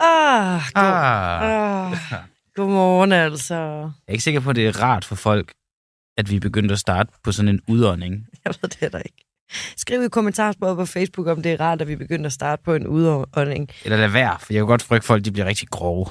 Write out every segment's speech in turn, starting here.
Ah, god, Ah. ah, godmorgen altså. Jeg er ikke sikker på, at det er rart for folk, at vi begyndte at starte på sådan en udånding. Jeg ved det er der ikke. Skriv i kommentarsporet på Facebook, om det er rart, at vi begynder at starte på en udånding. Eller lad være, for jeg kan godt frygte, at folk de bliver rigtig grove.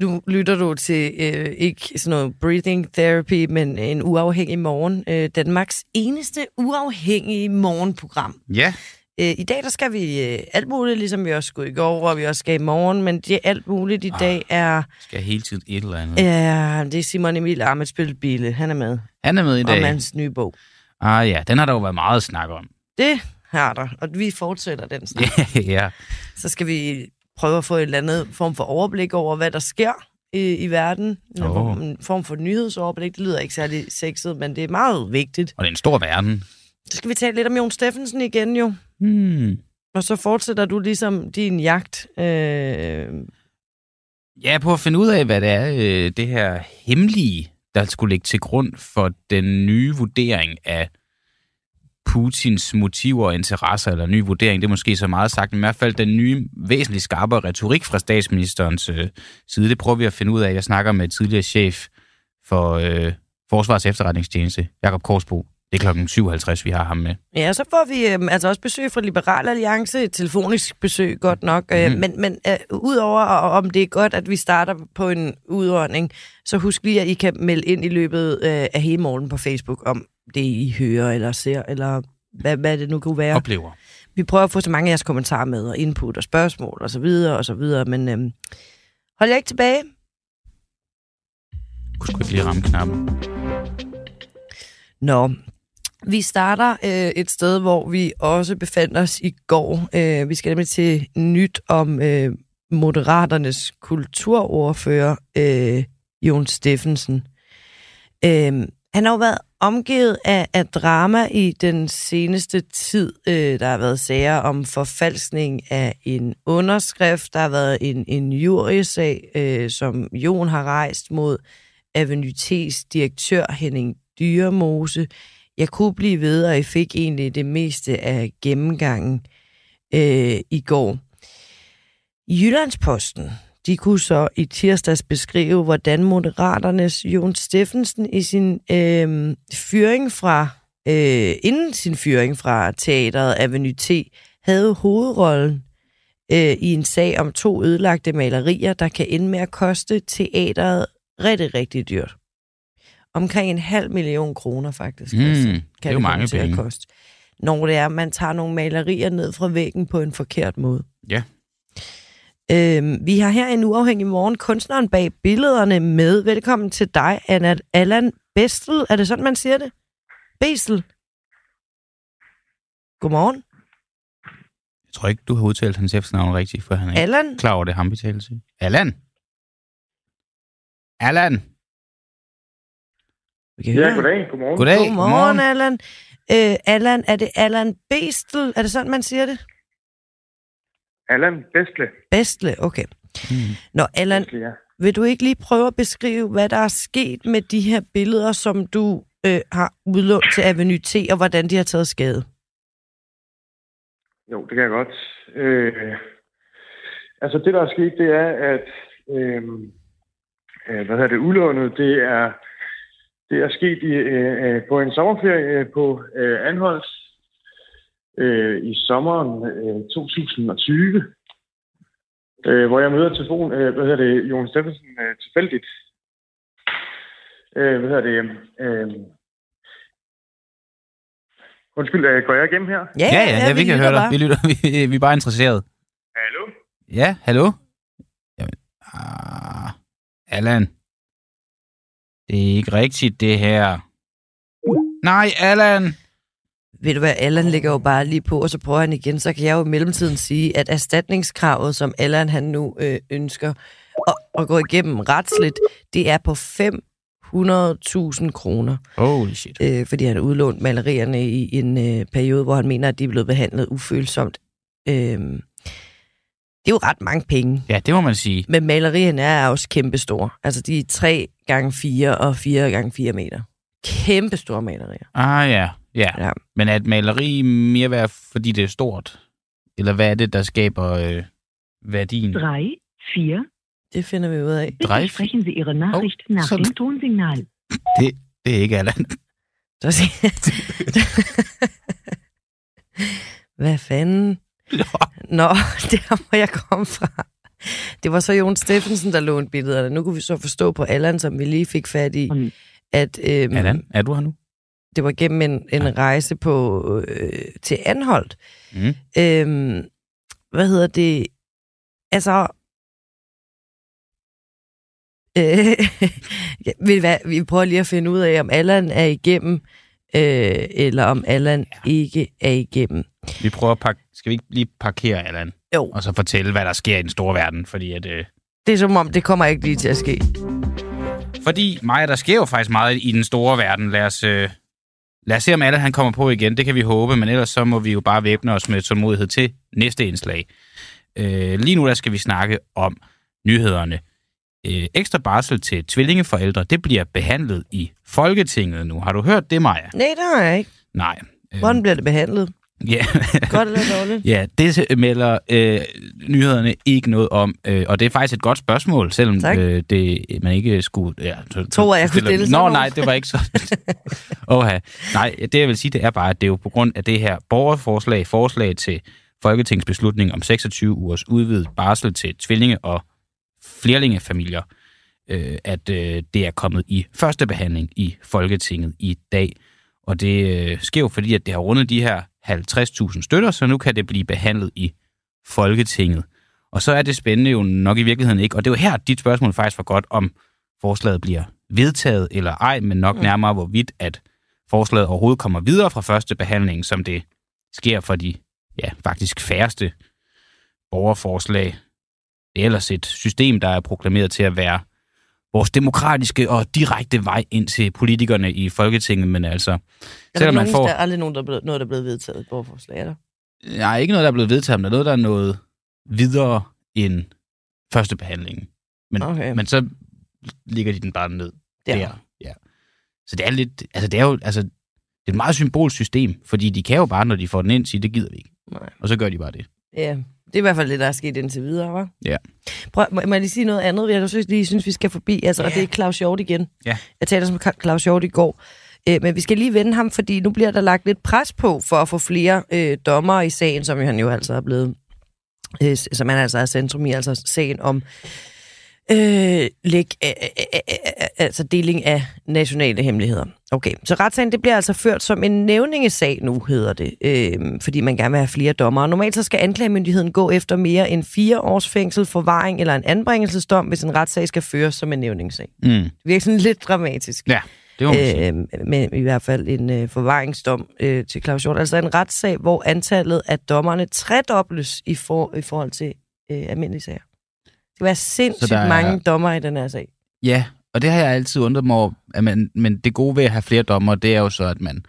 Nu lytter du til øh, ikke sådan noget breathing therapy, men en uafhængig morgen. Øh, Danmarks eneste uafhængige morgenprogram. Ja. Øh, I dag der skal vi øh, alt muligt, ligesom vi også skulle i går, og vi også skal i morgen, men det er alt muligt i Ah. dag er... Skal hele tiden et eller andet. Ja, det er Simon Emil Amitsbøl Bille. Han er med. Han er med i Om dag. hans nye bog. Ah ja, den har der jo været meget snak om. Det har der, og vi fortsætter den snak. ja. Så skal vi prøve at få en eller anden form for overblik over, hvad der sker i, i verden. Form, en form for nyhedsoverblik. Det lyder ikke særlig sexet, men det er meget vigtigt. Og det er en stor verden. Så skal vi tale lidt om Jon Steffensen igen jo. Hmm. Og så fortsætter du ligesom din jagt. Øh, Ja, på at finde ud af, hvad det er, øh, det her hemmelige, der skulle ligge til grund for den nye vurdering af Putins motiver og interesser, eller ny vurdering, det er måske så meget sagt, men i hvert fald den nye, væsentligt skarpere retorik fra statsministerens øh, side, det prøver vi at finde ud af. Jeg snakker med tidligere chef for øh, Forsvars efterretningstjeneste, Jakob Korsbo. Det er klokken 57, vi har ham med. ja, så får vi øh, altså også besøg fra Liberal Alliance. Et telefonisk besøg, godt nok. Øh, Mhm. Men, men øh, udover om det er godt, at vi starter på en udordning, så husk lige, at I kan melde ind i løbet øh, af hele morgen på Facebook om det, I hører eller ser, eller hvad, hvad det nu kunne være. Oplever. Vi prøver at få så mange af jeres kommentarer med, og input og spørgsmål og så videre og så videre, men øhm, hold jer ikke tilbage. Kunne sgu ikke lige ramme knappen. Nå, vi starter øh, et sted, hvor vi også befandt os i går. Øh, vi skal nemlig til nyt om øh, Moderaternes kulturordfører, øh, Jon Steffensen. Øh, han har jo været omgivet af, af drama i den seneste tid. Øh, der har været sager om forfalskning af en underskrift. Der har været en, en jurysag, øh, som Jon har rejst mod Avenue T's direktør Henning Dyremose. Jeg kunne blive ved, og jeg fik egentlig det meste af gennemgangen øh, i går. I Jyllandsposten, de kunne så i tirsdags beskrive, hvordan Moderaternes Jon Steffensen i sin øh, fyring fra, øh, inden sin fyring fra teateret Avenue T, havde hovedrollen øh, i en sag om to ødelagte malerier, der kan ende med at koste teateret rigtig, rigtig dyrt. Omkring en halv million kroner faktisk. Mm, altså, det er jo mange til at penge. Koste. Når det er, at man tager nogle malerier ned fra væggen på en forkert måde. Ja. Øhm, vi har her en uafhængig morgen kunstneren bag billederne med. Velkommen til dig, Anna Allan Bestel. Er det sådan, man siger det? Bestel. Godmorgen. Jeg tror ikke, du har udtalt hans efternavn rigtigt, for han er ikke Allan. klar over det, ham vi taler til. Allan! Allan! Vi kan Ja, høre. goddag. Godmorgen. Goddag, Godmorgen, godmorgen. Allan. Øh, Allan, er det Allan Bestel? Er det sådan, man siger det? Allan Bestle. Bestle, okay. Mm. Nå, Allan, Bestle, ja. vil du ikke lige prøve at beskrive, hvad der er sket med de her billeder, som du øh, har udlånt til Avenue T, og hvordan de har taget skade? Jo, det kan jeg godt. Øh, altså, det, der er sket, det er, at øh, øh, hvad hedder det, udlånet, det er, det er sket i, øh, øh, på en sommerferie øh, på øh, Anholdt øh, i sommeren øh, 2020, øh, hvor jeg møder telefon, øh, hvad hedder det, Jon Steffensen øh, tilfældigt. Øh, hvad hedder det, øh, Undskyld, øh, går jeg igennem her? Ja, ja, ja, vi, kan lytter høre dig. bare. Vi, lytter, vi, vi er bare interesseret. Hallo? Ja, hallo? Jamen, ah, Allan. Det er ikke rigtigt, det her. Nej, Allan! Ved du hvad, Allan ligger jo bare lige på, og så prøver han igen, så kan jeg jo i mellemtiden sige, at erstatningskravet, som Allan han nu øh, ønsker at, at gå igennem retsligt, det er på 500.000 kroner, Holy shit. øh, fordi han udlånt malerierne i en øh, periode, hvor han mener, at de er blevet behandlet ufølsomt. Øh, det er jo ret mange penge, Ja, det må man sige. men malerierne er også kæmpestore. Altså, de er 3 gange 4 og 4 gange 4 meter. Kæmpe store malerier. Ah ja, Ja. Ja. Men er et maleri mere værd, fordi det er stort? Eller hvad er det, der skaber øh, værdien? 3, 4. Det finder vi ud af. Bitte Drei- sprechen Sie Ihre Nachricht Oh, nach dem Tonsignal. Det er ikke Allan. Hvad fanden? Nå, der må jeg komme fra. Det var så Jon Steffensen, der lånte billederne. Nu kunne vi så forstå på Allan, som vi lige fik fat i, at øhm, Allan, er du her nu? Det var gennem en, en rejse på øh, til Anholdt. Mm. Øhm, hvad hedder det? Altså... Øh, ja, ved I hvad, vi prøver lige at finde ud af, om Allan er igennem, øh, eller om Allan ikke er igennem. Vi prøver at pakke... Skal vi ikke lige parkere, Allan? Jo. Og så fortælle, hvad der sker i den store verden, fordi at... Øh, Det er som om, det kommer ikke lige til at ske. Fordi, Maja, der sker jo faktisk meget i den store verden. Lad os, øh, lad os se, om alle han kommer på igen. Det kan vi håbe, men ellers så må vi jo bare væbne os med tålmodighed til næste indslag. Øh, lige nu der skal vi snakke om nyhederne. Øh, ekstra barsel til tvillingeforældre, det bliver behandlet i Folketinget nu. Har du hørt det, Maja? Nej, det har jeg ikke. Nej. Øh, Hvordan bliver det behandlet? Ja. Godt eller dårligt? Ja, det melder øh, nyhederne ikke noget om, øh, og det er faktisk et godt spørgsmål, selvom Tak. øh, det man ikke skulle... Ja, Tror, jeg kunne stille Nå, nej, det var ikke så... Oha. Nej, det jeg vil sige, det er bare, at det er jo på grund af det her borgerforslag, forslag til Folketingsbeslutning om 26 ugers udvidet barsel til tvillinge- og flerlingefamilier, øh, at øh, det er kommet i første behandling i Folketinget i dag. Og det øh, sker jo fordi, at det har rundet de her 50.000 støtter, så nu kan det blive behandlet i Folketinget. Og så er det spændende jo nok i virkeligheden ikke. Og det er jo her, dit spørgsmål faktisk var godt, om forslaget bliver vedtaget eller ej, men nok Mm. nærmere, hvorvidt at forslaget overhovedet kommer videre fra første behandling, som det sker for de ja, faktisk færreste borgerforslag. Det er ellers et system, der er proklameret til at være vores demokratiske og direkte vej ind til politikerne i Folketinget, men altså, Er der, selvom man nogen, får... der er aldrig nogen, der er blevet, noget, der er blevet vedtaget borgerforslag, er der? Nej, ikke noget, der er blevet vedtaget, men der er noget, der er nået videre end første behandling. Men, Okay. men så ligger de den bare ned Der. der. Ja. Så det er lidt, altså det er jo, altså, det er et meget symbolsk system, fordi de kan jo bare, når de får den ind, sige, det gider vi ikke. Nej. Og så gør de bare det. Ja, det er i hvert fald det, der er sket indtil videre, hva'? Ja. Prøv, må, må jeg lige sige noget andet, jeg synes, lige synes, vi skal forbi, altså, ja. og det er Claus Hjort igen. Ja. Jeg talte som Claus Hjort i går, øh, men vi skal lige vende ham, fordi nu bliver der lagt lidt pres på for at få flere øh, dommere i sagen, som han jo altså er blevet, øh, som han altså er centrum i, altså sagen om øh, læg, øh, øh, øh, altså deling af nationale hemmeligheder. Okay, så retssagen det bliver altså ført som en nævningesag nu, hedder det, øh, fordi man gerne vil have flere dommere. Normalt så skal anklagemyndigheden gå efter mere end fire års fængsel, forvaring eller en anbringelsesdom, hvis en retssag skal føres som en nævningssag. Mm. Det virker sådan lidt dramatisk. Ja, det sige. Øh, men i hvert fald en øh, forvaringsdom øh, til Claus Hjort. Altså en retssag, hvor antallet af dommerne tredobles i, for, i forhold til øh, almindelige sager. Skal være sindssygt der er- mange dommer i den her sag. Ja, og det har jeg altid undret mig over. At man, men det gode ved at have flere dommer, det er jo så, at man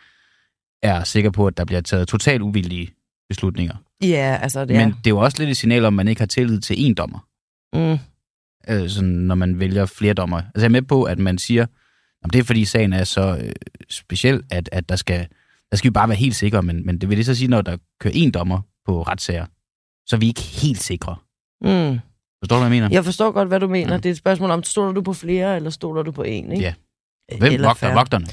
er sikker på, at der bliver taget totalt uvildige beslutninger. Ja, altså det er... Men det er jo også lidt et signal om, at man ikke har tillid til én dommer. Mm, øh, sådan, når man vælger flere dommer. Altså jeg er med på, at man siger, at det er fordi sagen er så øh, speciel, at, at der skal, der skal vi bare være helt sikre, men, men det vil det så sige, når der kører en dommer på retssager, så er vi ikke helt sikre. mm. Forstår du, hvad jeg mener? Jeg forstår godt, hvad du mener. Mm. Det er et spørgsmål om, stoler du på flere, eller stoler du på en, ikke? Ja. Hvem Eller vogter færre. vogterne?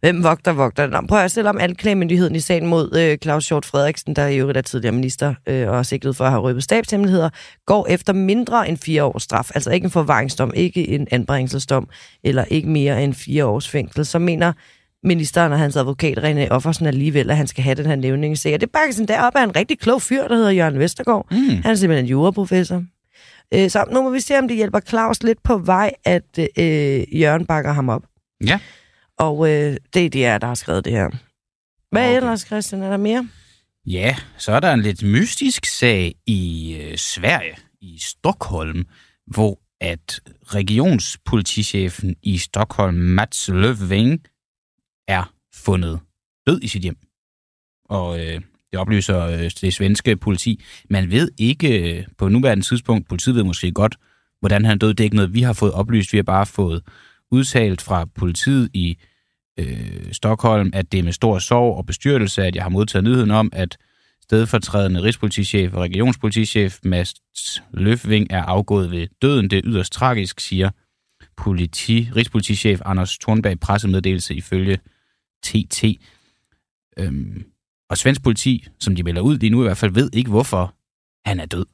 Hvem vogter vogterne? Nå, prøv at stille om anklagemyndigheden i sagen mod øh, Claus Hjort Frederiksen, der i øvrigt er tidligere minister øh, og er sigtet for at have røbet stabshemmeligheder, går efter mindre end fire års straf. Altså ikke en forvaringsdom, ikke en anbringelsesdom, eller ikke mere end fire års fængsel. Så mener ministeren og hans advokat René Offersen alligevel, at han skal have den her nævningssag. Og det bakker sådan deroppe af en rigtig klog fyr, der hedder Jørgen Vestergaard. Mm. Han er simpelthen juraprofessor. Øh, så nu må vi se, om det hjælper Claus lidt på vej, at øh, Jørgen bakker ham op. Ja. Og øh, det er DR, der har skrevet det her. Hvad okay. ellers, Christian? Er der mere? Ja, så er der en lidt mystisk sag i øh, Sverige, i Stockholm, hvor at regionspolitichefen i Stockholm, Mats Löfving, er fundet død i sit hjem. Og øh, det oplyser øh, det svenske politi. Man ved ikke øh, på nuværende tidspunkt, politiet ved måske godt, hvordan han døde. Det er ikke noget, vi har fået oplyst. Vi har bare fået udtalt fra politiet i øh, Stockholm, at det er med stor sorg og bestyrtelse, at jeg har modtaget nyheden om, at stedfortrædende rigspolitichef og regionspolitichef Mads Løfving er afgået ved døden. Det er yderst tragisk, siger politi, rigspolitichef Anders Thornberg pressemeddelelse ifølge TT. Øhm, og svensk politi, som de melder ud lige nu i hvert fald, ved ikke, hvorfor han er død.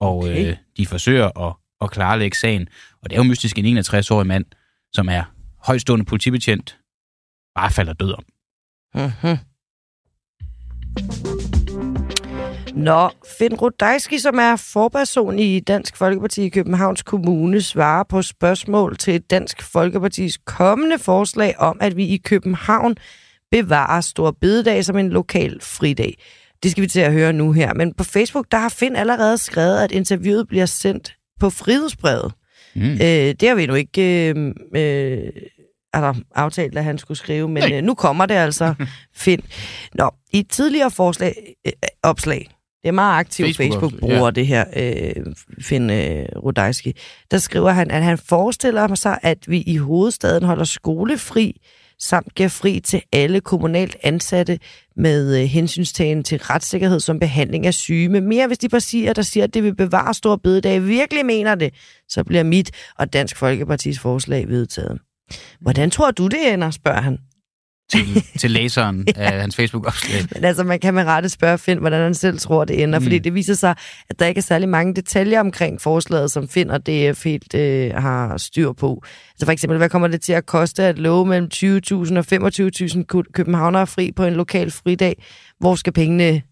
Og Okay. øh, de forsøger at, at klarlægge sagen. Og det er jo mystisk en 61-årig mand, som er højstående politibetjent, bare falder død om. Mm-hmm. Nå, Finn Rudajski, som er forperson i Dansk Folkeparti i Københavns Kommune, svarer på spørgsmål til Dansk Folkepartis kommende forslag om, at vi i København bevarer Stor Bededag som en lokal fridag. Det skal vi til at høre nu her. Men på Facebook, der har Finn allerede skrevet, at interviewet bliver sendt på frihedsbrevet. Mm. Øh, det har vi nu ikke øh, øh, altså, aftalt, at han skulle skrive, men øh, nu kommer det altså, Finn. Nå, i et tidligere forslag, øh, opslag, det er meget aktivt, Facebook-opslag, Facebook bruger ja. det her, øh, Finn øh, Rudajski. Der skriver han, at han forestiller sig, at vi i hovedstaden holder skolefri, samt giver fri til alle kommunalt ansatte med øh, hensynstagen til retssikkerhed som behandling af syge. Men mere hvis de partier, der siger, at det vil bevare stor bededag, virkelig mener det, så bliver mit og Dansk Folkepartis forslag vedtaget. Hvordan tror du, det ender, spørger han. Til, til læseren af hans Facebook-opslag. Men altså, man kan med rette spørge Finn, hvordan han selv tror, det ender, mm. fordi det viser sig, at der ikke er særlig mange detaljer omkring forslaget, som Finn og DF helt øh, har styr på. Altså for eksempel, hvad kommer det til at koste at love mellem 20.000 og 25.000 kø- københavnere fri på en lokal fridag? Hvor skal pengene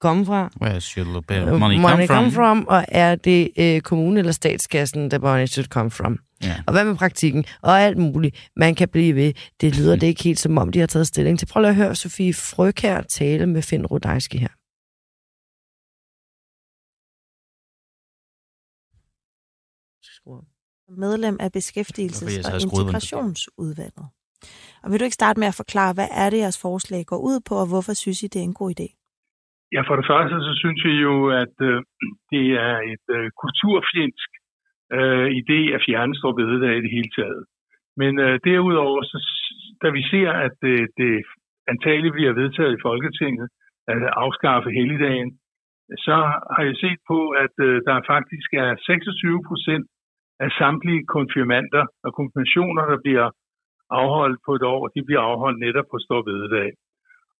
komme fra? Where should the Øh, money, money come from? Og er det øh, kommunen eller statskassen, der money should come from? Ja. Og hvad med praktikken? Og alt muligt. Man kan blive ved. Det lyder det ikke helt som om, de har taget stilling til. Prøv lige at høre Sofie Frøk her tale med Finn Rudajski her. medlem af Beskæftigelses- og Integrationsudvalget. Og vil du ikke starte med at forklare, hvad er det, jeres forslag går ud på, og hvorfor synes I, det er en god idé? Ja, for det første, så synes vi jo, at øh, det er et øh, kulturfjendsk øh, idé at fjerne stor bededag i det hele taget. Men øh, derudover, så, da vi ser, at det, det antageligt bliver vedtaget i Folketinget at afskaffe helligdagen, så har jeg set på, at øh, der faktisk er 26 procent af samtlige konfirmander og konfirmationer, der bliver afholdt på et år, de bliver afholdt netop på stor bededag.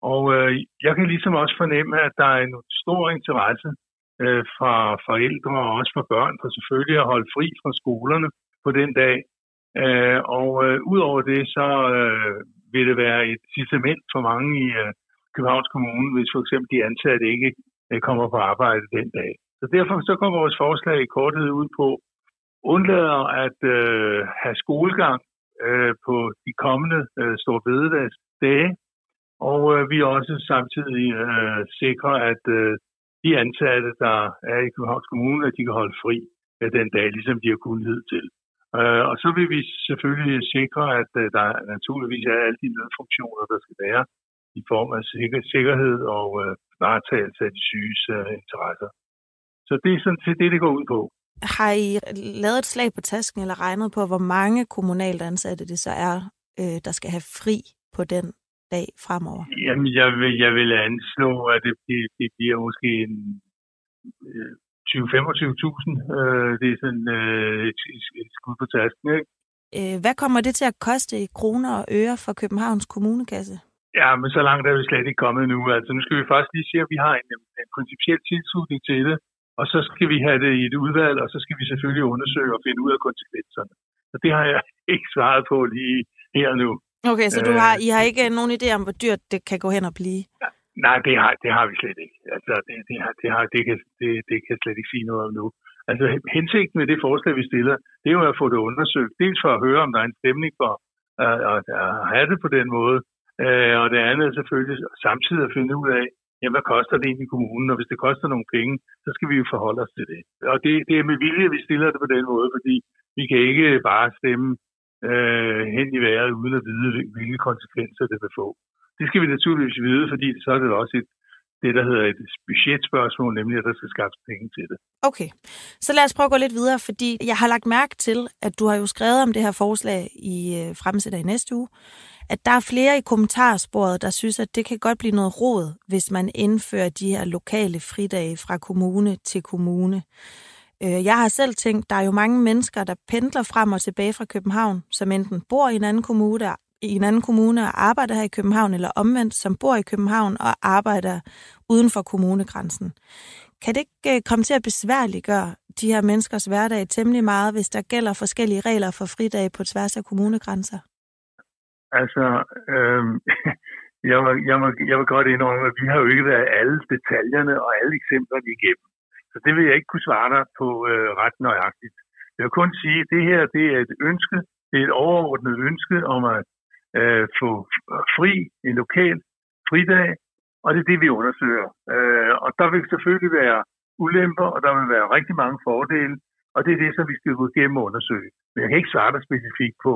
Og øh, jeg kan ligesom også fornemme, at der er en stor interesse øh, fra forældre og også fra børn for selvfølgelig at holde fri fra skolerne på den dag. Øh, og øh, udover det, så øh, vil det være et incitament for mange i øh, Københavns Kommune, hvis for eksempel de ansatte ikke øh, kommer på arbejde den dag. Så derfor så kommer vores forslag i korthed ud på, undlader at øh, have skolegang øh, på de kommende øh, store bededagsdage, og øh, vi også samtidig øh, sikrer, at øh, de ansatte, der er i Københavns Kommune, at de kan holde fri øh, den dag, ligesom de har kunnet til. Øh, og så vil vi selvfølgelig sikre, at øh, der naturligvis er alle de nødfunktioner, der skal være i form af sikker, sikkerhed og øh, varetagelse af de syges øh, interesser. Så det er sådan set det, det går ud på. Har I lavet et slag på tasken eller regnet på, hvor mange kommunalt ansatte det så er, øh, der skal have fri på den dag fremover? Jamen, jeg vil, jeg vil anslå, at det, det, det bliver måske en øh, 20-25.000. Øh, det er sådan øh, et, et skud på tasken, ikke? Øh, hvad kommer det til at koste i kroner og øre for Københavns Kommunekasse? Ja, men så langt er vi slet ikke kommet nu. Altså, nu skal vi først lige sige, at vi har en, en principiel tilslutning til det, og så skal vi have det i et udvalg, og så skal vi selvfølgelig undersøge og finde ud af konsekvenserne. Så det har jeg ikke svaret på lige her og nu. Okay, så du Øh, har, I har ikke nogen idé om, hvor dyrt det kan gå hen og blive? Nej, det har, det har vi slet ikke. Altså, det, det, har, det, har, det, kan, det, det kan jeg slet ikke sige noget om nu. Altså, hensigten med det forslag, vi stiller, det er jo at få det undersøgt. Dels for at høre, om der er en stemning for at, at, at have det på den måde. Øh, og det andet er selvfølgelig samtidig at finde ud af, jamen, hvad koster det egentlig i kommunen? Og hvis det koster nogle penge, så skal vi jo forholde os til det. Og det, det er med vilje, vi stiller det på den måde, fordi vi kan ikke bare stemme øh, hen i vejret, uden at vide, hvilke konsekvenser det vil få. Det skal vi naturligvis vide, fordi så er det også et, det, der hedder et budgetspørgsmål, nemlig at der skal skaffes penge til det. Okay, så lad os prøve at gå lidt videre, fordi jeg har lagt mærke til, at du har jo skrevet om det her forslag i øh, fremsætter i næste uge, at der er flere i kommentarsporet, der synes, at det kan godt blive noget råd, hvis man indfører de her lokale fridage fra kommune til kommune. Øh, Jeg har selv tænkt, der er jo mange mennesker, der pendler frem og tilbage fra København, som enten bor i en anden kommune, i en anden kommune og arbejder her i København, eller omvendt, som bor i København og arbejder uden for kommunegrænsen. Kan det ikke øh, komme til at besværliggøre de her menneskers hverdag temmelig meget, hvis der gælder forskellige regler for fridage på tværs af kommunegrænser? Altså, øh, jeg, vil, jeg, vil, jeg vil godt indrømme, at vi har jo ikke været alle detaljerne og alle eksemplerne igennem. Så det vil jeg ikke kunne svare dig på øh, ret nøjagtigt. Jeg vil kun sige, at det her det er et ønske, det er et overordnet ønske om at øh, få fri, en lokal fridag, og det er det, vi undersøger. Øh, og der vil selvfølgelig være ulemper, og der vil være rigtig mange fordele, og det er det, som vi skal gå igennem og undersøge. Men jeg kan ikke svare dig specifikt på,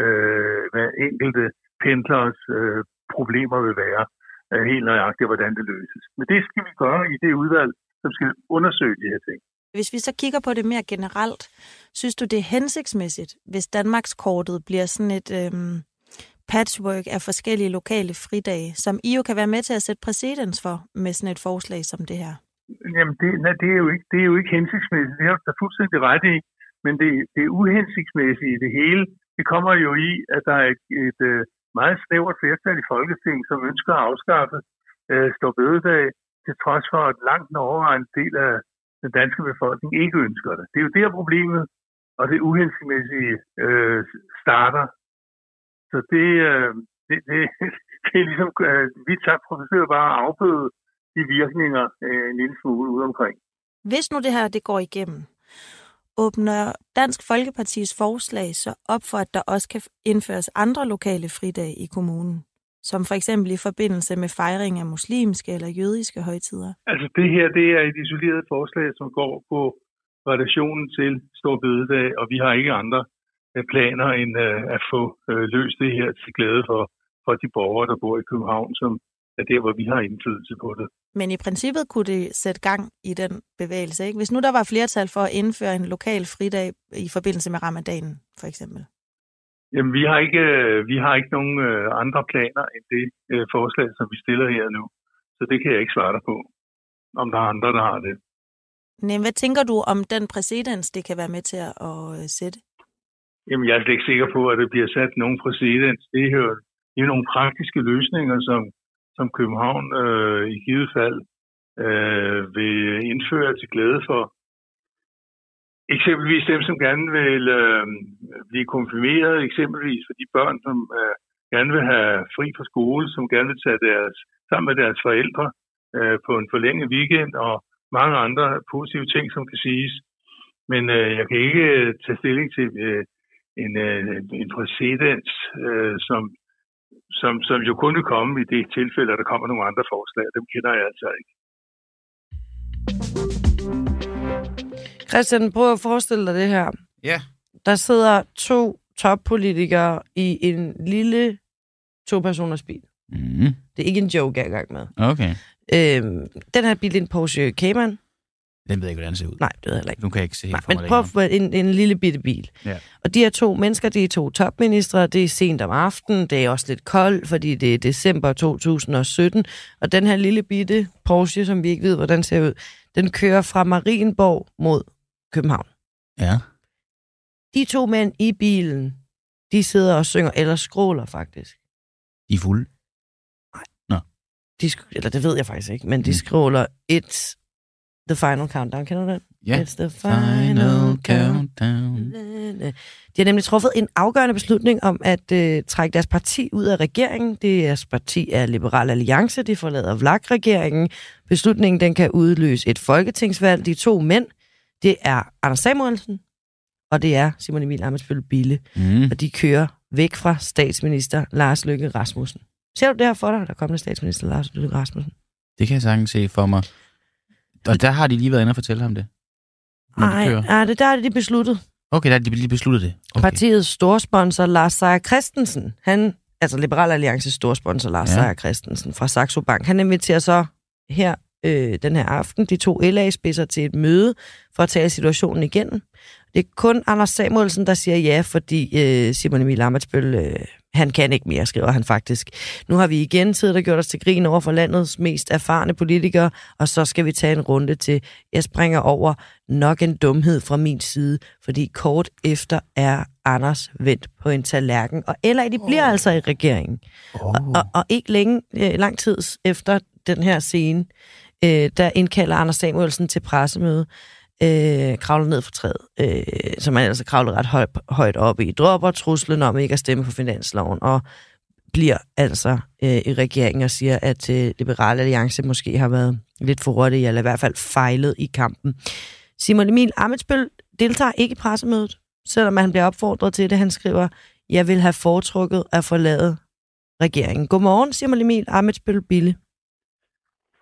øh, hvad enkelte pendlers øh, problemer vil være, øh, helt nøjagtigt, hvordan det løses. Men det skal vi gøre i det udvalg, som skal undersøge de her ting. Hvis vi så kigger på det mere generelt, synes du, det er hensigtsmæssigt, hvis Danmarkskortet bliver sådan et øhm, patchwork af forskellige lokale fridage, som I jo kan være med til at sætte præcedens for med sådan et forslag som det her? Jamen, det, nej, det, er jo ikke, det er jo ikke hensigtsmæssigt. Det har du fuldstændig ret i. Men det, det uhensigtsmæssige i det hele, det kommer jo i, at der er et, et øh, meget snævert flertal i Folketinget, som ønsker at afskaffe øh, Stor Bødedag, til trods for at langt den overvejende del af den danske befolkning ikke ønsker det. Det er jo der problemet, og det uhensigtsmæssige øh, starter. Så det, øh, det, det, det er ligesom, øh, vi tager forsøger bare at afbøde de virkninger øh, en lille smule ude omkring. Hvis nu det her det går igennem, åbner Dansk Folkepartis forslag så op for, at der også kan indføres andre lokale fridage i kommunen? Som for eksempel i forbindelse med fejring af muslimske eller jødiske højtider? Altså det her, det er et isoleret forslag, som går på relationen til Stor Bødedag, og vi har ikke andre øh, planer end øh, at få øh, løst det her til glæde for, for de borgere, der bor i København, som er der, hvor vi har indflydelse på det. Men i princippet kunne det sætte gang i den bevægelse, ikke? Hvis nu der var flertal for at indføre en lokal fridag i forbindelse med ramadanen, for eksempel. Jamen, vi har ikke, øh, vi har ikke nogen øh, andre planer end det øh, forslag, som vi stiller her nu. Så det kan jeg ikke svare dig på, om der er andre, der har det. Nej, hvad tænker du om den præcedens, det kan være med til at, sætte? Jamen, jeg er slet ikke sikker på, at det bliver sat nogen præcedens. Det er jo det er nogle praktiske løsninger, som, som København øh, i givet fald øh, vil indføre til glæde for eksempelvis dem, som gerne vil øh, blive konfirmeret, eksempelvis for de børn, som øh, gerne vil have fri fra skole, som gerne vil tage deres, sammen med deres forældre øh, på en forlænget weekend, og mange andre positive ting, som kan siges. Men øh, jeg kan ikke øh, tage stilling til øh, en, øh, en præcedens, øh, som, som, som jo kun vil komme i det tilfælde, at der kommer nogle andre forslag. Dem kender jeg altså ikke. Christian, prøv at forestille dig det her. Ja. Der sidder to toppolitikere i en lille to-personers bil. Mm. Det er ikke en joke, jeg er i gang med. Okay. Øhm, den her bil er en Porsche Cayman. Den ved jeg ikke, hvordan den ser ud. Nej, det ved jeg heller ikke. Nu kan jeg ikke se helt Nej, for men mig prøv at en, en lille bitte bil. Ja. Og de her to mennesker, de er to topministre, det er sent om aftenen, det er også lidt koldt, fordi det er december 2017, og den her lille bitte Porsche, som vi ikke ved, hvordan ser ud, den kører fra Marienborg mod København. Ja. De to mænd i bilen, de sidder og synger, eller skråler faktisk. De er fulde. De, sk- eller det ved jeg faktisk ikke, men de Mm. skråler It's the final countdown. Kender du den? Ja. It's the Final countdown. De har nemlig truffet en afgørende beslutning om at øh, trække deres parti ud af regeringen. Deres parti er Liberal Alliance. De forlader VLAG-regeringen. Beslutningen den kan udløse et folketingsvalg. De to mænd, det er Anders Samuelsen, og det er Simon Emil Amitsbøl Bille. Mm. Og de kører væk fra statsminister Lars Løkke Rasmussen. Ser du det her for dig, der kommer statsminister Lars Løkke Rasmussen? Det kan jeg sagtens se for mig. Og der har de lige været inde og fortælle ham det. De Nej, nej, det der er det de besluttet. Okay, der har de lige besluttet det. Okay. Partiets storsponsor Lars Seier Christensen, han, altså Liberal Alliances storsponsor Lars ja. Seier Christensen fra Saxo Bank, han inviterer så her øh, den her aften de to LA-spidser til et møde for at tale situationen igennem. Det er kun Anders Samuelsen, der siger ja, fordi øh, Simon Emil Amitsbøl, øh, Han kan ikke mere, skriver han faktisk. Nu har vi igen siddet og gjort os til grin over for landets mest erfarne politikere, og så skal vi tage en runde til. Jeg springer over nok en dumhed fra min side, fordi kort efter er Anders vendt på en tallerken, og eller de bliver oh. altså i regeringen. Oh. Og, og, og ikke længe, øh, lang tid efter den her scene, øh, der indkalder Anders Samuelsen til pressemøde, øh, kravler ned fra træet, øh, som man altså kravler ret højt, højt op i, dropper truslen om ikke at stemme på finansloven, og bliver altså øh, i regeringen og siger, at øh, Liberale Alliance måske har været lidt for hurtige, eller i hvert fald fejlet i kampen. Simon Emil Amitsbøl deltager ikke i pressemødet, selvom han bliver opfordret til det. Han skriver, jeg vil have foretrukket at forlade regeringen. Godmorgen, Simon Emil Amitsbøl Bille.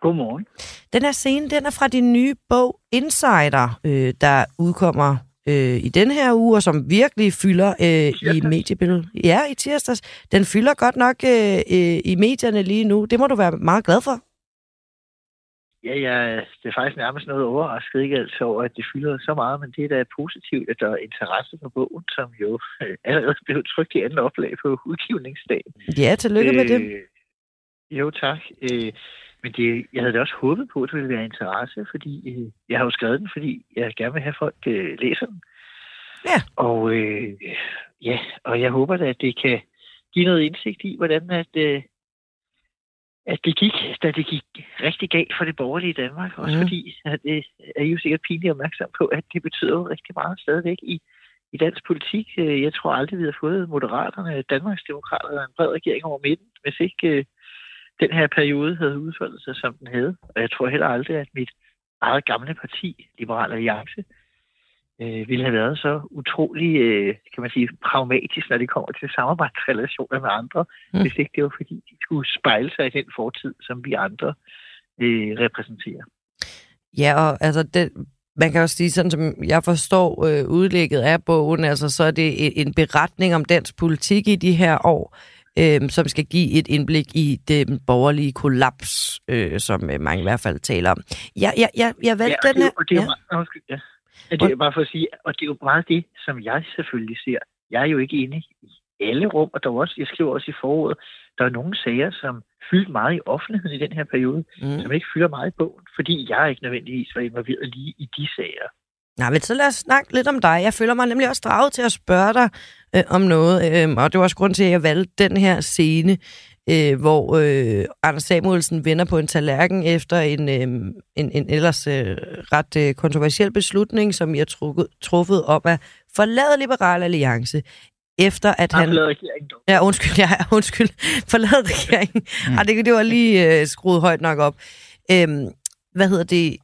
Godmorgen. Den her scene, den er fra din nye bog Insider, øh, der udkommer øh, i den her uge, og som virkelig fylder øh, i mediebilledet. Ja, i tirsdags. Den fylder godt nok øh, øh, i medierne lige nu. Det må du være meget glad for. Ja, ja, det er faktisk nærmest noget overrasket, ikke altså over, at det fylder så meget, men det er da positivt, at der er interesse for bogen, som jo øh, allerede blev trykt i anden oplag på udgivningsdagen. Ja, tillykke øh, med det. Jo, tak. Øh, men det, jeg havde da også håbet på, at det ville være interesse, fordi øh, jeg har jo skrevet den, fordi jeg gerne vil have folk øh, læser den. Ja. Og øh, ja, og jeg håber da, at det kan give noget indsigt i, hvordan at, øh, at det gik, da det gik rigtig galt for det borgerlige Danmark. Også mm. fordi, at det er jo sikkert pinligt opmærksom på, at det betyder jo rigtig meget stadigvæk i, i dansk politik. Øh, jeg tror aldrig, vi har fået Moderaterne, Danmarks Demokrater en bred regering over midten, hvis ikke øh, den her periode havde udfoldet sig, som den havde. Og jeg tror heller aldrig, at mit eget gamle parti, Liberal Alliance, øh, ville have været så utrolig, øh, kan man sige, pragmatisk, når det kommer til samarbejdsrelationer med andre, mm. hvis ikke det var fordi, de skulle spejle sig i den fortid, som vi andre øh, repræsenterer. Ja, og altså, det, man kan også sige, sådan som jeg forstår øh, udlægget af bogen, altså så er det en beretning om dansk politik i de her år, øh, som skal give et indblik i den borgerlige kollaps, øh, som øh, mange i hvert fald taler om. Ja, ja, ja, jeg valgte ja, den her... Og det er, ja. Meget, ja. Ja, det er bare for at sige, og det er jo meget det, som jeg selvfølgelig ser. Jeg er jo ikke inde i alle rum, og der er også, jeg skriver også i foråret, der er nogle sager, som fyldt meget i offentligheden i den her periode, mm. som ikke fylder meget i bogen, fordi jeg ikke nødvendigvis var involveret lige i de sager. Nej, men så lad os snakke lidt om dig. Jeg føler mig nemlig også draget til at spørge dig øh, om noget, øh, og det var også grund til, at jeg valgte den her scene, øh, hvor øh, Anders Samuelsen vender på en tallerken efter en, øh, en, en ellers øh, ret øh, kontroversiel beslutning, som jeg trukket, truffet om at forlade Liberal Alliance efter at han... Forlade regeringen, dog. Ja, undskyld, ja, undskyld. Forlade regeringen. Mm. Ej, det, det var lige øh, skruet højt nok op. Øhm, hvad hedder det?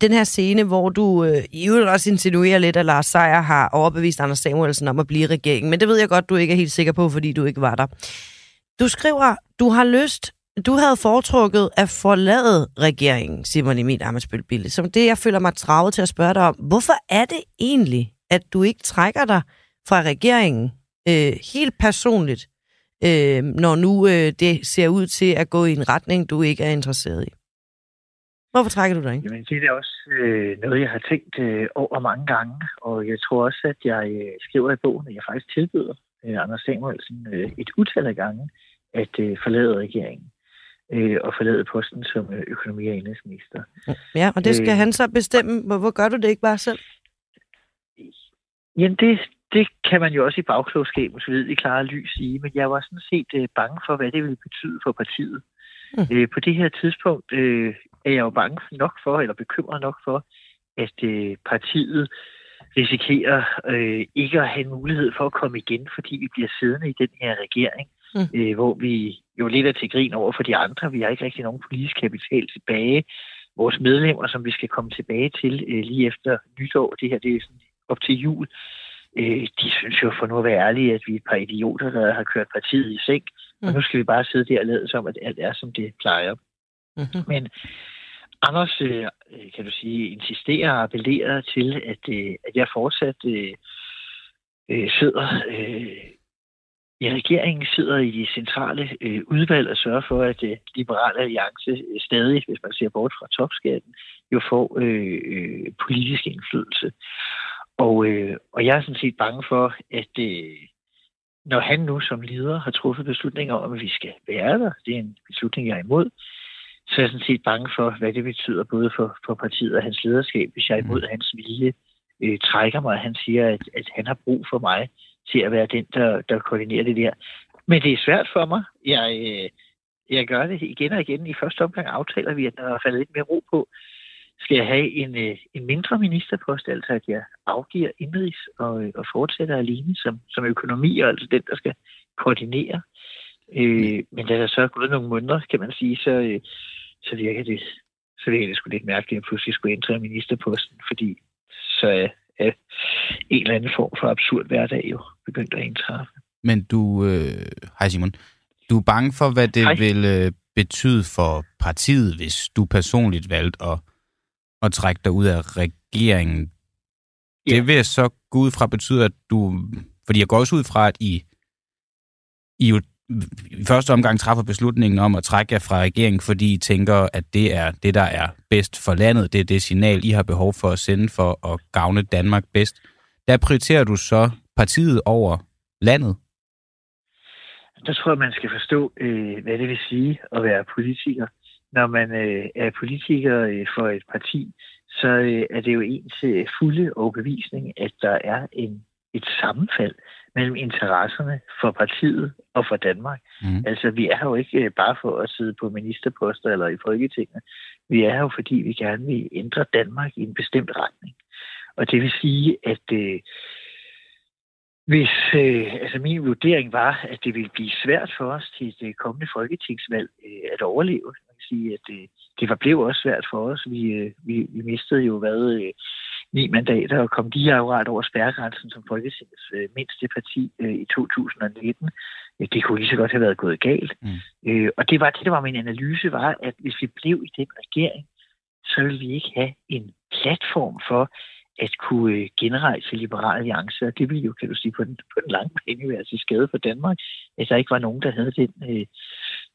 Den her scene, hvor du øh, i øvrigt også insinuerer lidt, at Lars Seier har overbevist Anders Samuelsen om at blive regeringen. Men det ved jeg godt, du ikke er helt sikker på, fordi du ikke var der. Du skriver, du har lyst, du havde foretrukket at forlade regeringen, Simon Emil Amitsbøl Bille. Som det, jeg føler mig travet til at spørge dig om. Hvorfor er det egentlig, at du ikke trækker dig fra regeringen øh, helt personligt, øh, når nu øh, det ser ud til at gå i en retning, du ikke er interesseret i? Hvorfor trækker du dig ikke? Jamen, det er også øh, noget, jeg har tænkt øh, over mange gange, og jeg tror også, at jeg øh, skriver i bogen, at jeg faktisk tilbyder øh, Anders Samuelsen øh, et utal af gange at øh, forlade regeringen øh, og forlade posten som øh, økonomi- og indrigsminister. Ja, og det skal øh, han så bestemme. Hvorfor gør du det ikke bare selv? Jamen, det, det kan man jo også i bagklogskabens ved i klare lys sige, men jeg var sådan set øh, bange for, hvad det ville betyde for partiet. Mm. Øh, på det her tidspunkt øh, er jeg jo bange nok for, eller bekymret nok for, at øh, partiet risikerer øh, ikke at have mulighed for at komme igen, fordi vi bliver siddende i den her regering, mm. øh, hvor vi jo lidt er til grin over for de andre. Vi har ikke rigtig nogen politisk kapital tilbage. Vores medlemmer, som vi skal komme tilbage til øh, lige efter nytår, det her det er sådan op til jul, øh, de synes jo for nu at være ærlige, at vi er et par idioter, der har kørt partiet i seng, mm. og nu skal vi bare sidde der og lade som, at alt er, som det plejer. Mm-hmm. Men Anders, øh, øh, kan du sige, insisterer og appellerer til, at, øh, at jeg fortsat øh, sidder øh, i regeringen, sidder i de centrale øh, udvalg og sørger for, at øh, Liberale Alliance øh, stadig, hvis man ser bort fra topskatten, jo får øh, øh, politisk indflydelse. Og, øh, og jeg er sådan set bange for, at øh, når han nu som leder har truffet beslutninger om, at vi skal være der, det er en beslutning, jeg er imod, så er jeg sådan set bange for, hvad det betyder både for, for partiet og hans lederskab, hvis jeg er imod hans vilje øh, trækker mig. Han siger, at, at han har brug for mig til at være den, der, der koordinerer det der. Men det er svært for mig. Jeg, øh, jeg gør det igen og igen. I første omgang aftaler vi, at der er faldet lidt mere ro på. Skal jeg have en, øh, en mindre ministerpost, altså at jeg afgiver indrigs og, øh, og fortsætter alene som, som økonomi, og altså den, der skal koordinere. Øh, men da der så er gået nogle måneder, kan man sige, så, øh, så virker det så virker det sgu lidt mærkeligt, at jeg pludselig skulle ændre ministerposten, fordi så er, er en eller anden form for absurd hverdag jo begyndt at indtræffe. Men du, øh, hej Simon, du er bange for, hvad det Hej. vil øh, betyde for partiet, hvis du personligt valgte at, at trække dig ud af regeringen. Ja. Det vil så gå ud fra betyde, at du... Fordi jeg går også ud fra, at I, I jo i første omgang træffer beslutningen om at trække jer fra regeringen, fordi I tænker, at det er det, der er bedst for landet. Det er det signal, I har behov for at sende for at gavne Danmark bedst. Der prioriterer du så partiet over landet. Der tror jeg, man skal forstå, øh, hvad det vil sige at være politiker. Når man øh, er politiker øh, for et parti, så er det jo ens fulde overbevisning, at der er en, et sammenfald mellem interesserne for partiet og for Danmark. Mm. Altså, vi er jo ikke øh, bare for at sidde på ministerposter eller i Folketinget. Vi er jo, fordi vi gerne vil ændre Danmark i en bestemt retning. Og det vil sige, at øh, hvis øh, altså min vurdering var, at det ville blive svært for os til det kommende folketingsvalg øh, at overleve. Man kan sige, at øh, det var blev også svært for os. Vi, øh, vi, vi mistede jo hvad, øh, ni mandater og kom lige akkurat over spærregrænsen som Folketingets øh, mindste parti øh, i 2019. Øh, Det kunne lige så godt have været gået galt. Mm. Øh, og det var det, der var min analyse, var, at hvis vi blev i den regering, så ville vi ikke have en platform for at kunne øh, genrejse Liberal Alliance. Og det ville jo, kan du sige, på den, på den lange bane være til skade for Danmark, at der ikke var nogen, der havde den øh,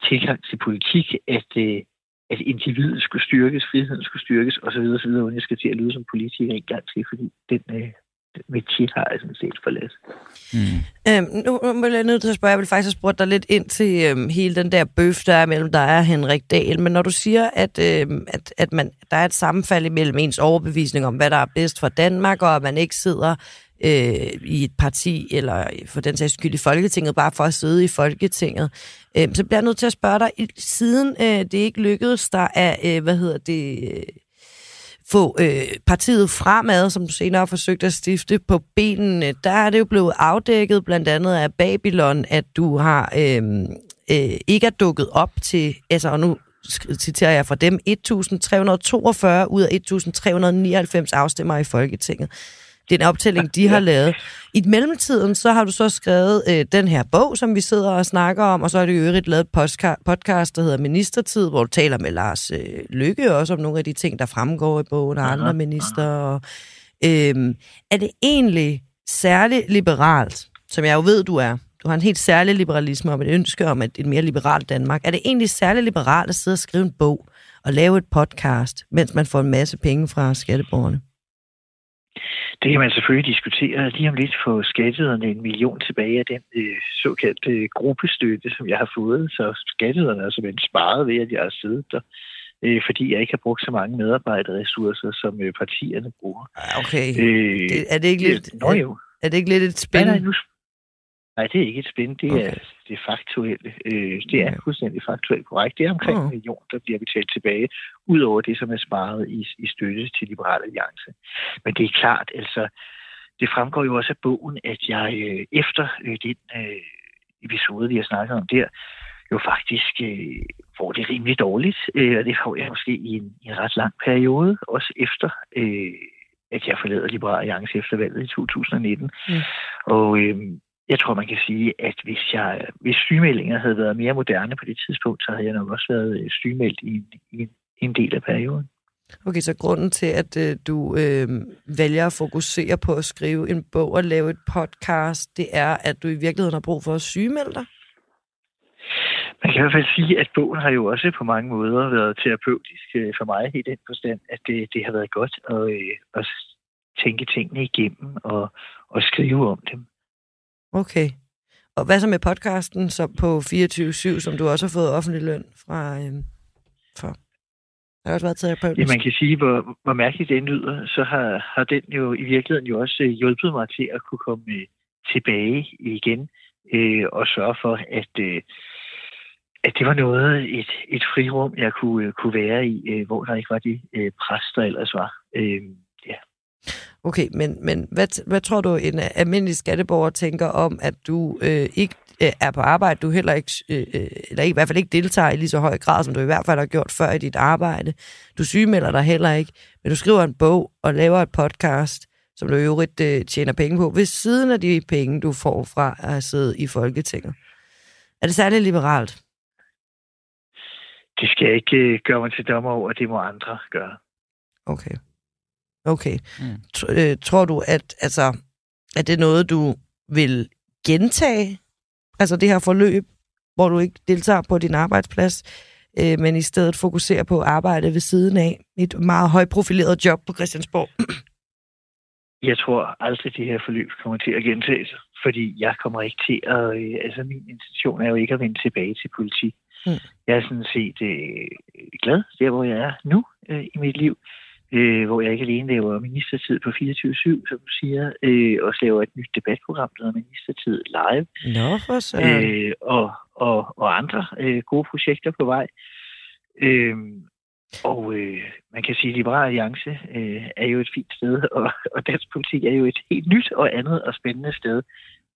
tilgang til politik, at, øh, at individet skulle styrkes, friheden skulle styrkes osv. osv. uden jeg skal til at lyde som politiker en gang til, fordi den øh, metier har jeg sådan set forladt. Mm. Øhm, nu, nu bliver jeg nødt til at spørge, jeg vil faktisk have spurgt dig lidt ind til øhm, hele den der bøf, der er mellem dig og Henrik Dahl. Men når du siger, at, øhm, at, at man, der er et sammenfald imellem ens overbevisning om, hvad der er bedst for Danmark, og at man ikke sidder øh, i et parti, eller for den sags skyld i Folketinget, bare for at sidde i Folketinget, Øh, så bliver jeg nødt til at spørge dig, i- siden øh, det ikke lykkedes der at, øh, hvad hedder det... Øh, få øh, partiet fremad, som du senere har forsøgt at stifte på benene, der er det jo blevet afdækket blandt andet af Babylon, at du har øh, øh, ikke er dukket op til, altså og nu citerer jeg fra dem, 1.342 ud af 1.399 afstemmer i Folketinget. Det er en optælling, de har lavet. I mellemtiden, så har du så skrevet øh, den her bog, som vi sidder og snakker om, og så har du i øvrigt lavet et podcast, der hedder Ministertid, hvor du taler med Lars øh, Lykke også om nogle af de ting, der fremgår i bogen, og andre minister. Og, øh, er det egentlig særligt liberalt, som jeg jo ved, du er, du har en helt særlig liberalisme om et ønske om et, et mere liberalt Danmark. Er det egentlig særligt liberalt at sidde og skrive en bog og lave et podcast, mens man får en masse penge fra skatteborgerne? Det kan man selvfølgelig diskutere. Lige om lidt få skatteyderne en million tilbage af den øh, såkaldte øh, gruppestøtte, som jeg har fået. Så skatteyderne er simpelthen sparet ved, at jeg har siddet der, øh, fordi jeg ikke har brugt så mange medarbejderressourcer, som øh, partierne bruger. Okay. Øh, Det, er det ikke lidt, Nå jo. er det ikke lidt et Nej, spænd? nej, nu... Nej, det er ikke et spænd. Det er Okay. det er faktuelle. Øh, det er fuldstændig faktuelt korrekt. Det er omkring en million, der bliver betalt tilbage, ud over det, som er sparet i, i støtte til Liberal Alliance. Men det er klart, altså, det fremgår jo også af bogen, at jeg øh, efter øh, den øh, episode, vi har snakket om der, jo faktisk øh, får det rimelig dårligt, øh, og det får jeg måske i en, i en ret lang periode, også efter, øh, at jeg forlader Liberal Alliance efter valget i 2019. Mm. Og øh, jeg tror, man kan sige, at hvis, jeg, hvis sygemeldinger havde været mere moderne på det tidspunkt, så havde jeg nok også været øh, sygemeldt i en, i en, i en del af perioden. Okay, så grunden til, at øh, du øh, vælger at fokusere på at skrive en bog og lave et podcast, det er, at du i virkeligheden har brug for at sygemelde dig? Man kan i hvert fald sige, at bogen har jo også på mange måder været terapeutisk øh, for mig i den forstand, at det, det har været godt at, øh, at tænke tingene igennem og, og skrive om dem. Okay. Og hvad så med podcasten så på 24-7, som du også har fået offentlig løn fra, øh, for? Jeg har også været terapeutisk. Ja, man kan sige, hvor, hvor mærkeligt den lyder, så har, har den jo i virkeligheden jo også øh, hjulpet mig til at kunne komme øh, tilbage igen øh, og sørge for, at, øh, at det var noget, et, et frirum, jeg kunne, øh, kunne være i, øh, hvor der ikke var det øh, pres, der ellers var. Øh. Okay, men, men hvad, hvad tror du, en almindelig skatteborger tænker om, at du øh, ikke øh, er på arbejde, du heller ikke, øh, øh, eller i hvert fald ikke deltager i lige så høj grad, som du i hvert fald har gjort før i dit arbejde. Du sygemelder dig heller ikke, men du skriver en bog og laver et podcast, som du i øvrigt øh, tjener penge på, ved siden af de penge, du får fra at sidde i Folketinget. Er det særligt liberalt? Det skal jeg ikke øh, gøre mig til dommer over, det må andre gøre. Okay. Okay. Mm. T- tror du, at, altså, at det er noget, du vil gentage? Altså det her forløb, hvor du ikke deltager på din arbejdsplads, øh, men i stedet fokuserer på at arbejde ved siden af et meget højprofileret job på Christiansborg? Jeg tror aldrig, at det her forløb kommer til at gentage sig, fordi jeg kommer ikke til at... Øh, altså min intention er jo ikke at vende tilbage til politik. Mm. Jeg er sådan set øh, glad der, hvor jeg er nu øh, i mit liv øh, hvor jeg ikke alene laver ministertid på 24-7, som du siger, øh, også laver et nyt debatprogram, der hedder Ministertid Live. Nå, for så. Øh, og, og, og andre øh, gode projekter på vej. Øh, og øh, man kan sige, at Liberale Alliance øh, er jo et fint sted, og, og dansk politik er jo et helt nyt og andet og spændende sted,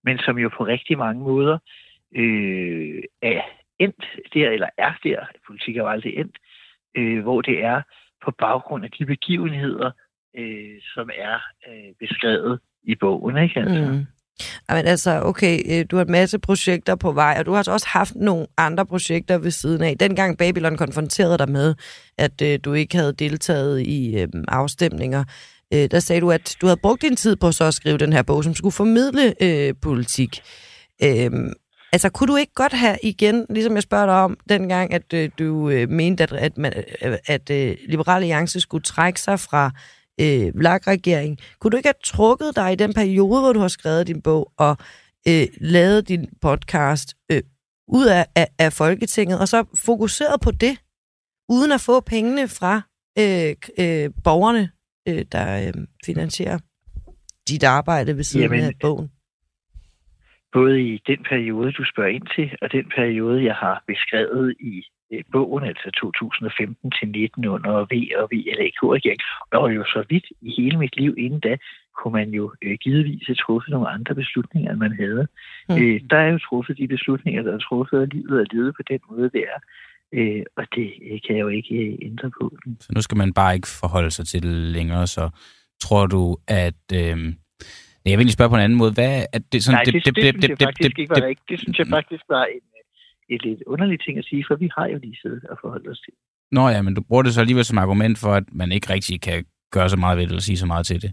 men som jo på rigtig mange måder øh, er endt der, eller er der, politik er jo aldrig endt, øh, hvor det er på baggrund af de begivenheder, øh, som er øh, beskrevet i bogen. Ikke? Altså. Mm. Jamen altså, okay, øh, du har en masse projekter på vej, og du har også haft nogle andre projekter ved siden af. Dengang Babylon konfronterede dig med, at øh, du ikke havde deltaget i øh, afstemninger, øh, der sagde du, at du havde brugt din tid på så at skrive den her bog, som skulle formidle øh, politik. Øh, Altså, kunne du ikke godt have igen, ligesom jeg spørger dig om dengang, at øh, du øh, mente, at, at, man, øh, at øh, Liberale Alliance skulle trække sig fra øh, VLAG-regeringen. Kunne du ikke have trukket dig i den periode, hvor du har skrevet din bog og øh, lavet din podcast øh, ud af, af, af Folketinget, og så fokuseret på det, uden at få pengene fra øh, øh, borgerne, øh, der øh, finansierer dit arbejde ved siden Jamen, af bogen? Både i den periode, du spørger ind til, og den periode, jeg har beskrevet i øh, bogen, altså 2015 til 19 under V og VLAK-regering, og jo så vidt i hele mit liv inden da, kunne man jo øh, givetvis have truffet nogle andre beslutninger, end man havde. Mm. Øh, der er jo truffet de beslutninger, der er truffet, af livet og levet på den måde, det er. Øh, og det øh, kan jeg jo ikke øh, ændre på. Så nu skal man bare ikke forholde sig til det længere, så tror du, at... Øh jeg vil lige spørge på en anden måde. Hvad er det, sådan, Nej, det, det, det, det, det, det, faktisk det, ikke var rigtigt. Det synes jeg faktisk var en, et lidt underligt ting at sige, for vi har jo lige siddet og forholdt os til. Nå ja, men du bruger det så alligevel som argument for, at man ikke rigtig kan gøre så meget ved det, eller sige så meget til det.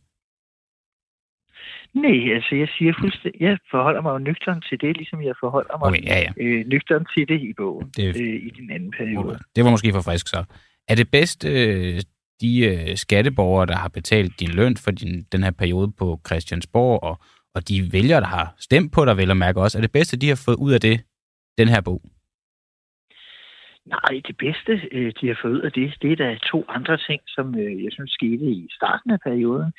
Nej, altså jeg siger fuldstændig, jeg forholder mig jo nøgteren til det, ligesom jeg forholder mig okay, ja, ja. Øh, nøgteren til det i bogen, det, øh, i den anden periode. Det var måske for frisk så. Er det bedst øh, de øh, skatteborgere, der har betalt din løn for din, den her periode på Christiansborg, og, og de vælgere, der har stemt på dig, vel at mærke også, er det bedste, de har fået ud af det, den her bog? Nej, det bedste, øh, de har fået ud af det, det er der to andre ting, som øh, jeg synes skete i starten af perioden.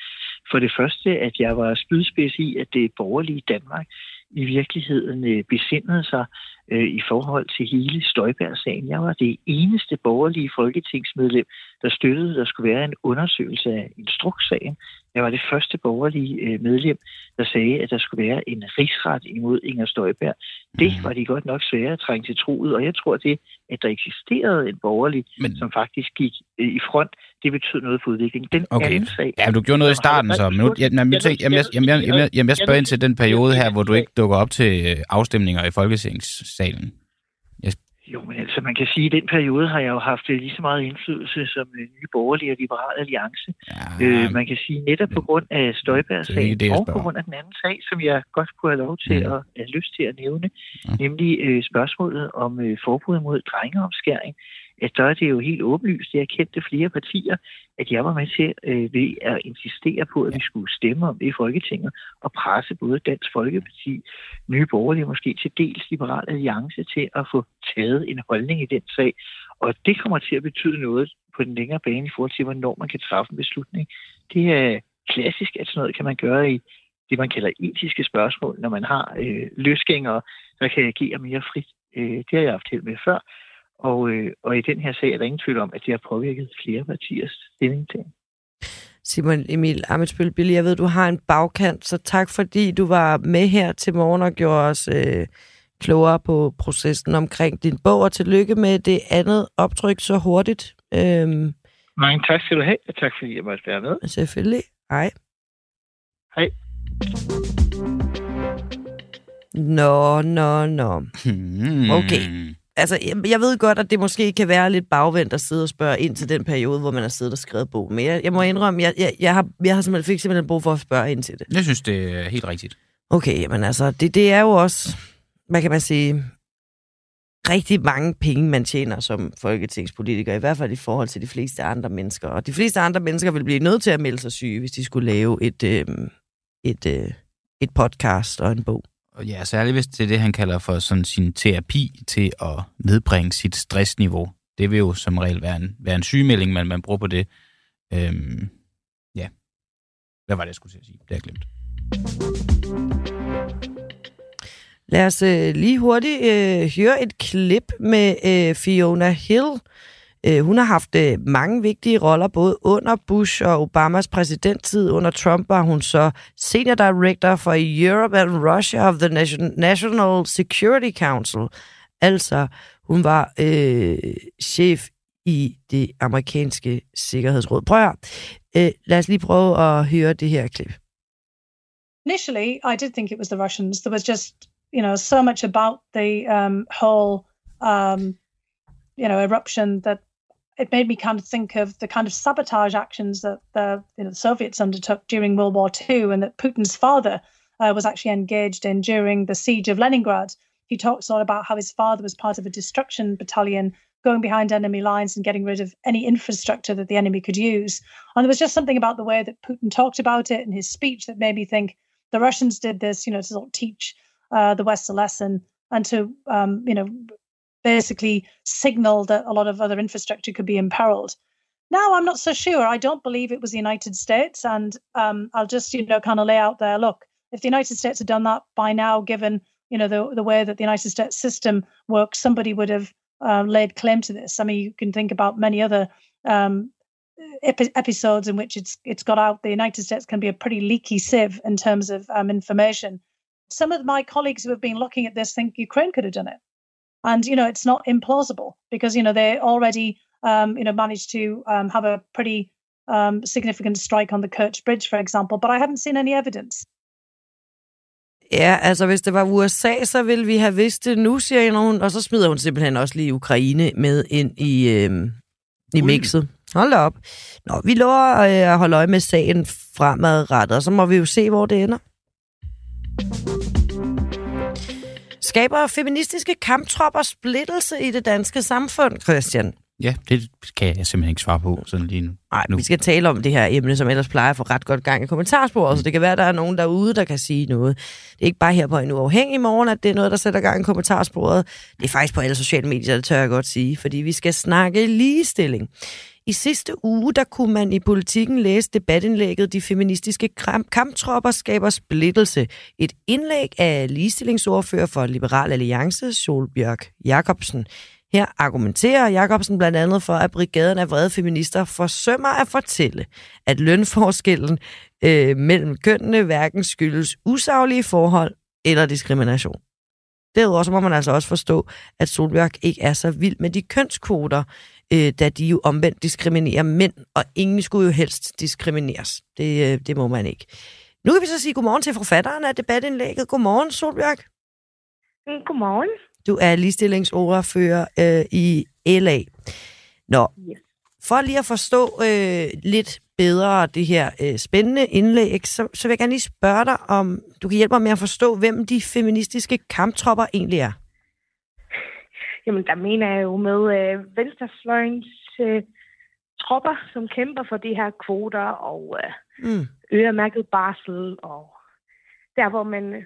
For det første, at jeg var spydspids i, at det borgerlige Danmark i virkeligheden øh, besindede sig øh, i forhold til hele Støjberg-sagen. Jeg var det eneste borgerlige folketingsmedlem, der støttede, at der skulle være en undersøgelse af instrukssagen. Jeg var det første borgerlige øh, medlem, der sagde, at der skulle være en rigsret imod Inger Støjberg. Det mhm. var de godt nok svære at trænge til troet, og jeg tror det, at der eksisterede en borgerlig, Men... som faktisk gik øh, i front, det betød noget for udviklingen. Den okay. anden sag... Ja, du gjorde noget i starten, så... Men nu, jeg, jeg, jeg, jeg, jeg, jeg, jeg spørger ind til den periode her, hvor du ikke dukker op til øh, afstemninger i Folketingssalen. Jo, men altså man kan sige, at i den periode har jeg jo haft øh, lige så meget indflydelse som øh, Nye Borgerlige og Liberale Alliance. Ja, øh, man kan sige netop på grund af Støjberg-sagen og på grund af den anden sag, som jeg godt kunne have lov til mm. at have lyst til at nævne, ja. nemlig øh, spørgsmålet om øh, forbud mod drengeomskæring. At så er det jo helt åbenlyst, jeg kendte flere partier, at jeg var med til øh, ved at insistere på, at vi skulle stemme om det i Folketinget, og presse både Dansk Folkeparti, Nye Borgerlige, måske til dels Liberal Alliance, til at få taget en holdning i den sag. Og det kommer til at betyde noget på den længere bane i forhold til, hvornår man kan træffe en beslutning. Det er klassisk, at sådan noget kan man gøre i det, man kalder etiske spørgsmål, når man har øh, løsgængere, der kan agere mere frit. Øh, det har jeg haft held med før. Og, øh, og i den her sag er der ingen tvivl om, at det har påvirket flere partiers til. Simon Emil Amitsbøl Billy, jeg ved, du har en bagkant, så tak fordi du var med her til morgen og gjorde os øh, klogere på processen omkring din bog, og tillykke med det andet optryk så hurtigt. Øhm, Mange tak skal du have, og tak fordi jeg måtte være med. Selvfølgelig. Hej. Hej. Nå, nå, nå. Hmm. Okay. Altså, jeg, ved godt, at det måske kan være lidt bagvendt at sidde og spørge ind til den periode, hvor man har siddet og skrevet bog. Men jeg, jeg må indrømme, jeg, jeg, jeg, har, jeg har simpelthen, fik simpelthen brug for at spørge ind til det. Jeg synes, det er helt rigtigt. Okay, jamen altså, det, det er jo også, hvad kan man sige, rigtig mange penge, man tjener som folketingspolitiker, i hvert fald i forhold til de fleste andre mennesker. Og de fleste andre mennesker vil blive nødt til at melde sig syge, hvis de skulle lave et, øh, et, øh, et podcast og en bog. Og ja, særligt hvis det er det, han kalder for sådan sin terapi til at nedbringe sit stressniveau. Det vil jo som regel være en, være en sygemelding, man, man bruger på det. Øhm, ja. Hvad var det, jeg skulle til at sige? Det har jeg glemt. Lad os øh, lige hurtigt øh, høre et klip med øh, Fiona Hill. Øh, hun har haft øh, mange vigtige roller, både under Bush og Obamas præsidenttid. Under Trump var hun så senior director for Europe and Russia of the National Security Council. Altså, hun var øh, chef i det amerikanske sikkerhedsråd. Prøv at øh, Lad os lige prøve at høre det her klip. initially I did think it was the Russians. There was just you know so much about the um, whole um, you know eruption that it made me kind of think of the kind of sabotage actions that the, you know, the Soviets undertook during World War II, and that Putin's father uh, was actually engaged in during the siege of Leningrad. He talks a lot about how his father was part of a destruction battalion going behind enemy lines and getting rid of any infrastructure that the enemy could use. And there was just something about the way that Putin talked about it in his speech that made me think the Russians did this, you know, to sort of teach uh, the West a lesson and to, um, you know, basically signal that a lot of other infrastructure could be imperiled. Now, I'm not so sure. I don't believe it was the United States. And um, I'll just, you know, kind of lay out there look, if the United States had done that by now, given, you know, the, the way that the United States system works, somebody would have uh, laid claim to this. I mean, you can think about many other um, epi- episodes in which it's it's got out. The United States can be a pretty leaky sieve in terms of um, information. Some of my colleagues who have been looking at this think Ukraine could have done it, and you know it's not implausible because you know they already um, you know managed to um, have a pretty um, significant strike on the Kerch Bridge, for example. But I haven't seen any evidence. Ja, altså hvis det var USA, så ville vi have vidst det nu, siger hun, og så smider hun simpelthen også lige Ukraine med ind i, øh, i mixet. Hold da op. Nå, vi lover øh, at holde øje med sagen fremadrettet, og så må vi jo se, hvor det ender. Skaber feministiske kamptropper splittelse i det danske samfund, Christian? Ja, det kan jeg simpelthen ikke svare på sådan lige nu. Nej, vi skal tale om det her emne, som ellers plejer at få ret godt gang i kommentarsporet, så det kan være, at der er nogen derude, der kan sige noget. Det er ikke bare her på en uafhængig morgen, at det er noget, der sætter gang i kommentarsporet. Det er faktisk på alle sociale medier, det tør jeg godt sige, fordi vi skal snakke ligestilling. I sidste uge, der kunne man i politikken læse debatindlægget De feministiske kamptropper skaber splittelse. Et indlæg af ligestillingsordfører for Liberal Alliance, Solbjørk Jacobsen. Her argumenterer Jacobsen blandt andet for, at brigaden af vrede feminister forsømmer at fortælle, at lønforskellen øh, mellem kønnene hverken skyldes usaglige forhold eller diskrimination. Derudover så må man altså også forstå, at Solbjørk ikke er så vild med de kønskvoter, øh, da de jo omvendt diskriminerer mænd, og ingen skulle jo helst diskrimineres. Det, øh, det må man ikke. Nu kan vi så sige godmorgen til forfatteren af debatindlægget. Godmorgen, Solbjørg. Mm, Godmorgen. Du er ligestillingsordfører øh, i LA. Nå, Yes. for lige at forstå øh, lidt bedre det her øh, spændende indlæg, så, så vil jeg gerne lige spørge dig, om du kan hjælpe mig med at forstå, hvem de feministiske kamptropper egentlig er. Jamen, der mener jeg jo med øh, venstrefløjens øh, tropper, som kæmper for de her kvoter og øh, Mm. øremærket barsel, og der, hvor man, øh,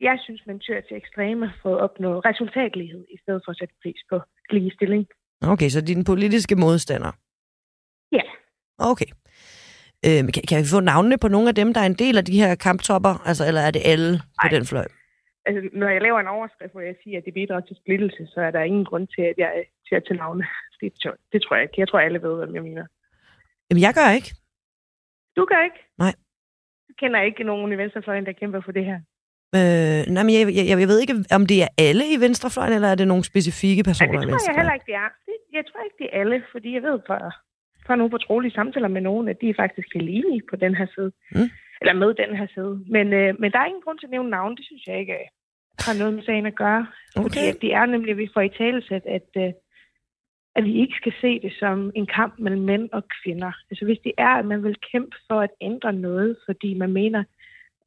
jeg synes, man tyrer til ekstreme for at opnå resultatlighed, i stedet for at sætte pris på ligestilling. Okay, så dine politiske modstandere. Ja. Okay. Øh, kan, kan vi få navnene på nogle af dem, der er en del af de her kamptopper? Altså, eller er det alle på Ej. den fløj? Altså, når jeg laver en overskrift, hvor jeg siger, at det bidrager til splittelse, så er der ingen grund til, at jeg til navne. Det, tror- det tror jeg ikke. Jeg tror, alle ved, hvad jeg mener. Jamen, jeg gør ikke. Du gør ikke? Nej. Du kender ikke nogen i venstrefløjen, der kæmper for det her. Øh, nej, men jeg, jeg, jeg ved ikke, om det er alle i venstrefløjen, eller er det nogle specifikke Ja, personer det i tror jeg venstrefløjen? heller ikke, det er. Det, jeg tror ikke, det er alle, fordi jeg ved fra, fra nogle fortrolige samtaler med nogen, at de er faktisk helt enige på den her side. Mm. Eller med den her side. Men, øh, men der er ingen grund til at nævne navn. Det synes jeg ikke øh, har noget med sagen at gøre. Fordi Okay. at det er nemlig, at vi får i talesæt, at, øh, at vi ikke skal se det som en kamp mellem mænd og kvinder. Altså hvis det er, at man vil kæmpe for at ændre noget, fordi man mener,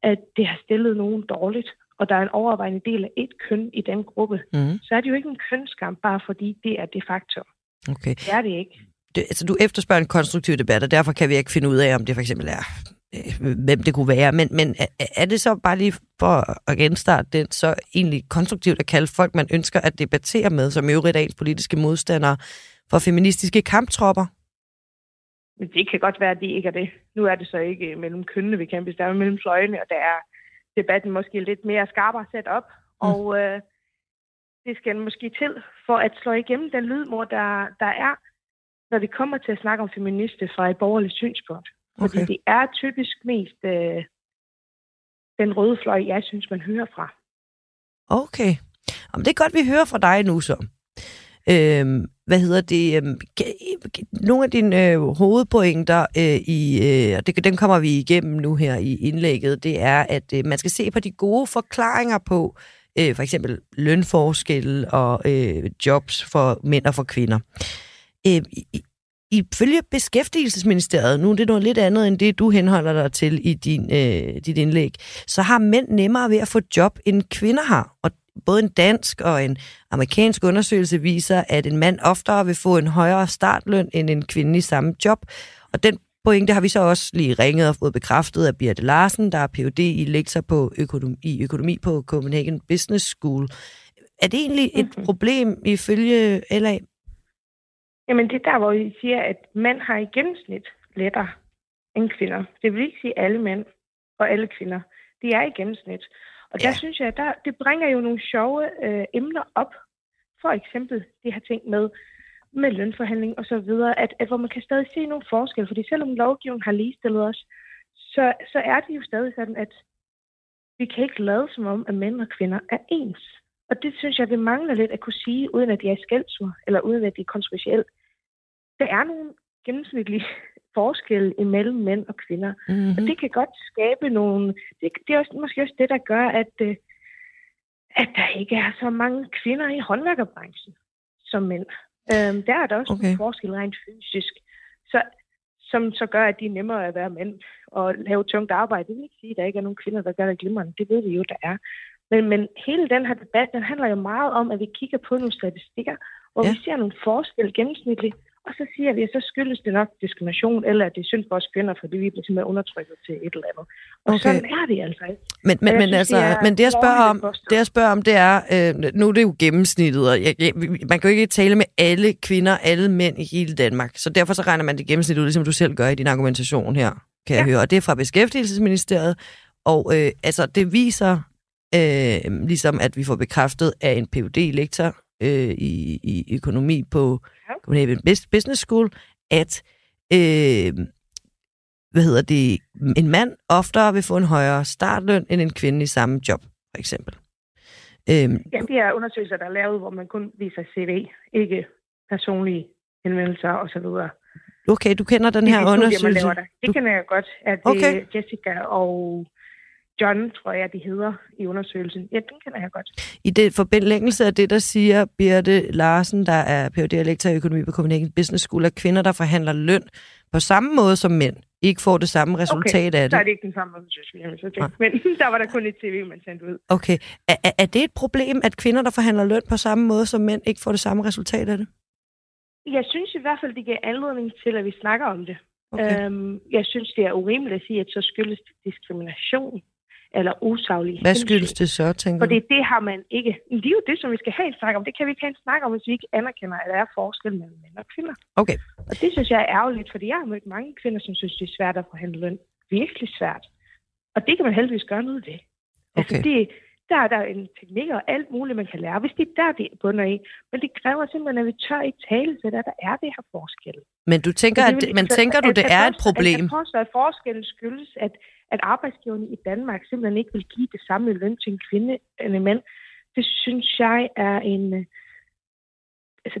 at det har stillet nogen dårligt, og der er en overvejende del af et køn i den gruppe, Mm. så er det jo ikke en kønskamp, bare fordi det er det faktum. Okay. Det er det ikke. Det, altså, du efterspørger en konstruktiv debat, og derfor kan vi ikke finde ud af, om det for eksempel er, hvem det kunne være. Men, men er, det så bare lige for at genstarte den, så egentlig konstruktivt at kalde folk, man ønsker at debattere med, som øvrigt ens politiske modstandere, for feministiske kamptropper? Det kan godt være, at de ikke er det. Nu er det så ikke mellem kønnene, vi kæmpes. Der er mellem fløjene, og der er debatten måske lidt mere skarpere sat op. Mm. Og øh, det skal måske til for at slå igennem den lydmor, der, der er, når det kommer til at snakke om feminister fra et borgerligt synspunkt. Fordi Okay. det er typisk mest øh, den røde fløj, jeg synes, man hører fra. Okay. Om det er godt, vi hører fra dig nu så. Øhm, hvad hedder det? øhm, Nogle af dine øh, hovedpointer, øh, i, øh, og det, den kommer vi igennem nu her i indlægget, det er, at øh, man skal se på de gode forklaringer på øh, for eksempel lønforskelle og øh, jobs for mænd og for kvinder. Øh, Ifølge Beskæftigelsesministeriet, nu er det noget lidt andet end det, du henholder dig til i din, øh, dit indlæg, så har mænd nemmere ved at få job, end kvinder har. Og både en dansk og en amerikansk undersøgelse viser, at en mand oftere vil få en højere startløn end en kvinde i samme job. Og den pointe har vi så også lige ringet og fået bekræftet af Birte Larsen, der er Ph.D. i lektor på økonomi, i økonomi på Copenhagen Business School. Er det egentlig et Mhm. problem ifølge LA? Jamen, det er der, hvor vi siger, at mænd har i gennemsnit lettere end kvinder. Det vil ikke sige alle mænd og alle kvinder. Det er i gennemsnit. Og der Ja. synes jeg, der, det bringer jo nogle sjove øh, emner op. For eksempel det her ting med, med lønforhandling og så videre, at, at hvor man kan stadig se nogle forskelle. Fordi selvom lovgivningen har ligestillet os, så, så er det jo stadig sådan, at vi kan ikke lade som om, at mænd og kvinder er ens. Og det synes jeg, vi mangler lidt at kunne sige, uden at det er skældsord, eller uden at det er kontroversielt. Der er nogle gennemsnitlige forskelle imellem mænd og kvinder. Og Mm-hmm. det kan godt skabe nogle... Det, det er også, måske også det, der gør, at, øh, at der ikke er så mange kvinder i håndværkerbranchen som mænd. Øhm, der er der også Okay. nogle forskelle rent fysisk, så, som så gør, at de er nemmere at være mænd og lave tungt arbejde. Det vil ikke sige, at der ikke er nogen kvinder, der gør det glimrende. Det ved vi jo, der er. Men, men hele den her debat, den handler jo meget om, at vi kigger på nogle statistikker, hvor Ja. vi ser nogle forskelle gennemsnitligt, og så siger vi, at så skyldes det nok diskrimination, eller at det er synd for os kvinder, fordi vi bliver simpelthen undertrykket til et eller andet. Og Okay. sådan er det altså ikke. Men, men, jeg men, synes, altså, det er men det jeg spørger om, det jeg spørger om, det er, øh, nu er det jo gennemsnittet, og jeg, jeg, man kan jo ikke tale med alle kvinder, alle mænd i hele Danmark, så derfor så regner man det gennemsnit ud, ligesom du selv gør i din argumentation her, kan ja. jeg høre, og det er fra Beskæftigelsesministeriet, og øh, altså det viser øh, ligesom, at vi får bekræftet af en phd lektor øh, i, i økonomi på Ja. Copenhagen Bus- Business School, at øh, hvad hedder det, en mand oftere vil få en højere startløn end en kvinde i samme job, for eksempel. Øhm, Ja, de er undersøgelser, der er lavet, hvor man kun viser CV, ikke personlige henvendelser osv. okay, du kender den her undersøgelse. Det Du- kender jeg godt, at det okay. Jessica og John, tror jeg, de hedder i undersøgelsen. Ja, den kender jeg godt. I det forlængelse af det, der siger Birte Larsen, der er Ph.D. lektor i økonomi på Copenhagen Business School, at kvinder, der forhandler løn på samme måde som mænd, ikke får det samme resultat okay, af så er det. det ikke den samme undersøgelse. Okay. Nej. Men der var der kun et tv, man sendte ud. Okay. Er, er- er det et problem, at kvinder, der forhandler løn på samme måde som mænd, ikke får det samme resultat af det? Jeg synes i hvert fald, det giver anledning til, at vi snakker om det. Okay. Øhm, jeg synes, det er urimeligt at sige, at så skyldes det diskrimination eller usaglige Hvad skyldes det så, tænker Fordi det har man ikke. Men Det er jo det, som vi skal have en snak om. Det kan vi ikke have en snak om, hvis vi ikke anerkender, at der er forskel mellem mænd og kvinder. Okay. Og det synes jeg er ærgerligt, fordi jeg har mødt mange kvinder, som synes, det er svært at forhandle løn. Virkelig svært. Og det kan man heldigvis gøre noget ved. Altså, Okay. det, der er der en teknik og alt muligt, man kan lære, hvis det er der, det bunder i. Men det kræver simpelthen, at vi tør ikke tale til, at der er det her forskel. Men du tænker, at, det- men tænker du, at- det er et problem? At, at påstå, at forskellen skyldes, at, at arbejdsgiverne i Danmark simpelthen ikke vil give det samme løn til en kvinde end en mand, det synes jeg er en... øh, Altså,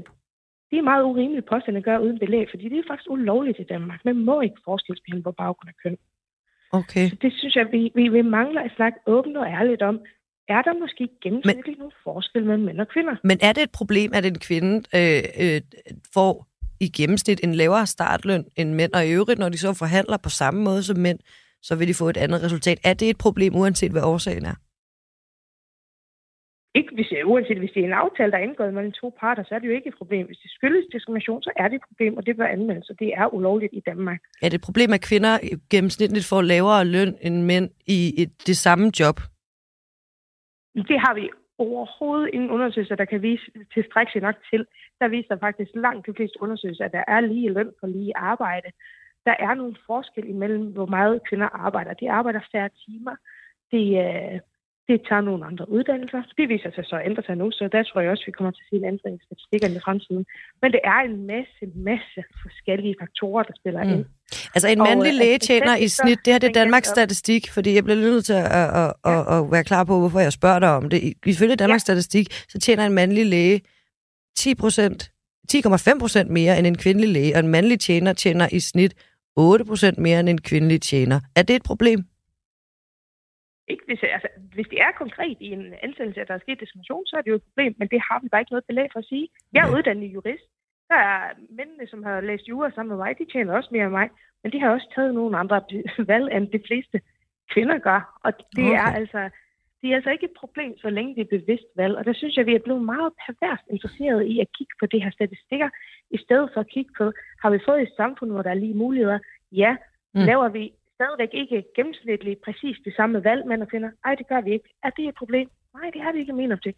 det er meget urimeligt påstand at gøre uden belæg, fordi det er faktisk ulovligt i Danmark. Man må ikke forskelsbehandle på baggrund af køn. Okay. Så det synes jeg, vi, vi, vi mangler at snakke åbent og ærligt om. Er der måske gennemsnitligt nogle forskel mellem mænd og kvinder? Men er det et problem, at en kvinde øh, øh, får i gennemsnit en lavere startløn end mænd, og i øvrigt, når de så forhandler på samme måde som mænd, så vil de få et andet resultat. Er det et problem, uanset hvad årsagen er? Ikke hvis, uanset hvis det er en aftale, der er indgået mellem to parter, så er det jo ikke et problem. Hvis det skyldes diskrimination, så er det et problem, og det bør anmeldes, og det er ulovligt i Danmark. Er det et problem, at kvinder gennemsnitligt får lavere løn end mænd i et, det samme job? Det har vi overhovedet ingen undersøgelser, der kan vise tilstrækkeligt nok til. Der viser faktisk langt de fleste undersøgelser, at der er lige løn for lige arbejde. Der er nogle forskel imellem, hvor meget kvinder arbejder. De arbejder færre timer. Det, øh, det tager nogle andre uddannelser. Det viser sig så at ændre sig nu, så der tror jeg også, vi kommer til at se en ændring i statistikkerne i fremtiden. Men det er en masse, masse forskellige faktorer, der spiller Mm. ind. Altså en Og, mandlig øh, læge tjener i snit, det her det er Danmarks statistik, fordi jeg bliver nødt til at, at, at, at, at være klar på, hvorfor jeg spørger dig om det. Ifølge Danmarks statistik, så tjener en mandlig læge 10% 10,5 procent mere end en kvindelig læge, og en mandlig tjener tjener i snit 8 procent mere end en kvindelig tjener. Er det et problem? Ikke hvis, altså, hvis det er konkret i en ansættelse, at der er sket diskrimination, så er det jo et problem, men det har vi bare ikke noget belæg for at sige. Jeg er Nej. uddannet jurist. Der er mændene, som har læst jura sammen med mig, de tjener også mere end mig, men de har også taget nogle andre valg, end de fleste kvinder gør. Og det Okay. er altså det er altså ikke et problem, så længe det er bevidst valg. Og der synes jeg, vi er blevet meget perverst interesseret i at kigge på det her statistikker, i stedet for at kigge på, har vi fået et samfund, hvor der er lige muligheder? Ja. Mm. Laver vi stadigvæk ikke gennemsnitligt præcis det samme valg, mænd og kvinder? Nej, det gør vi ikke. Er det et problem? Nej, det er det ikke min optik.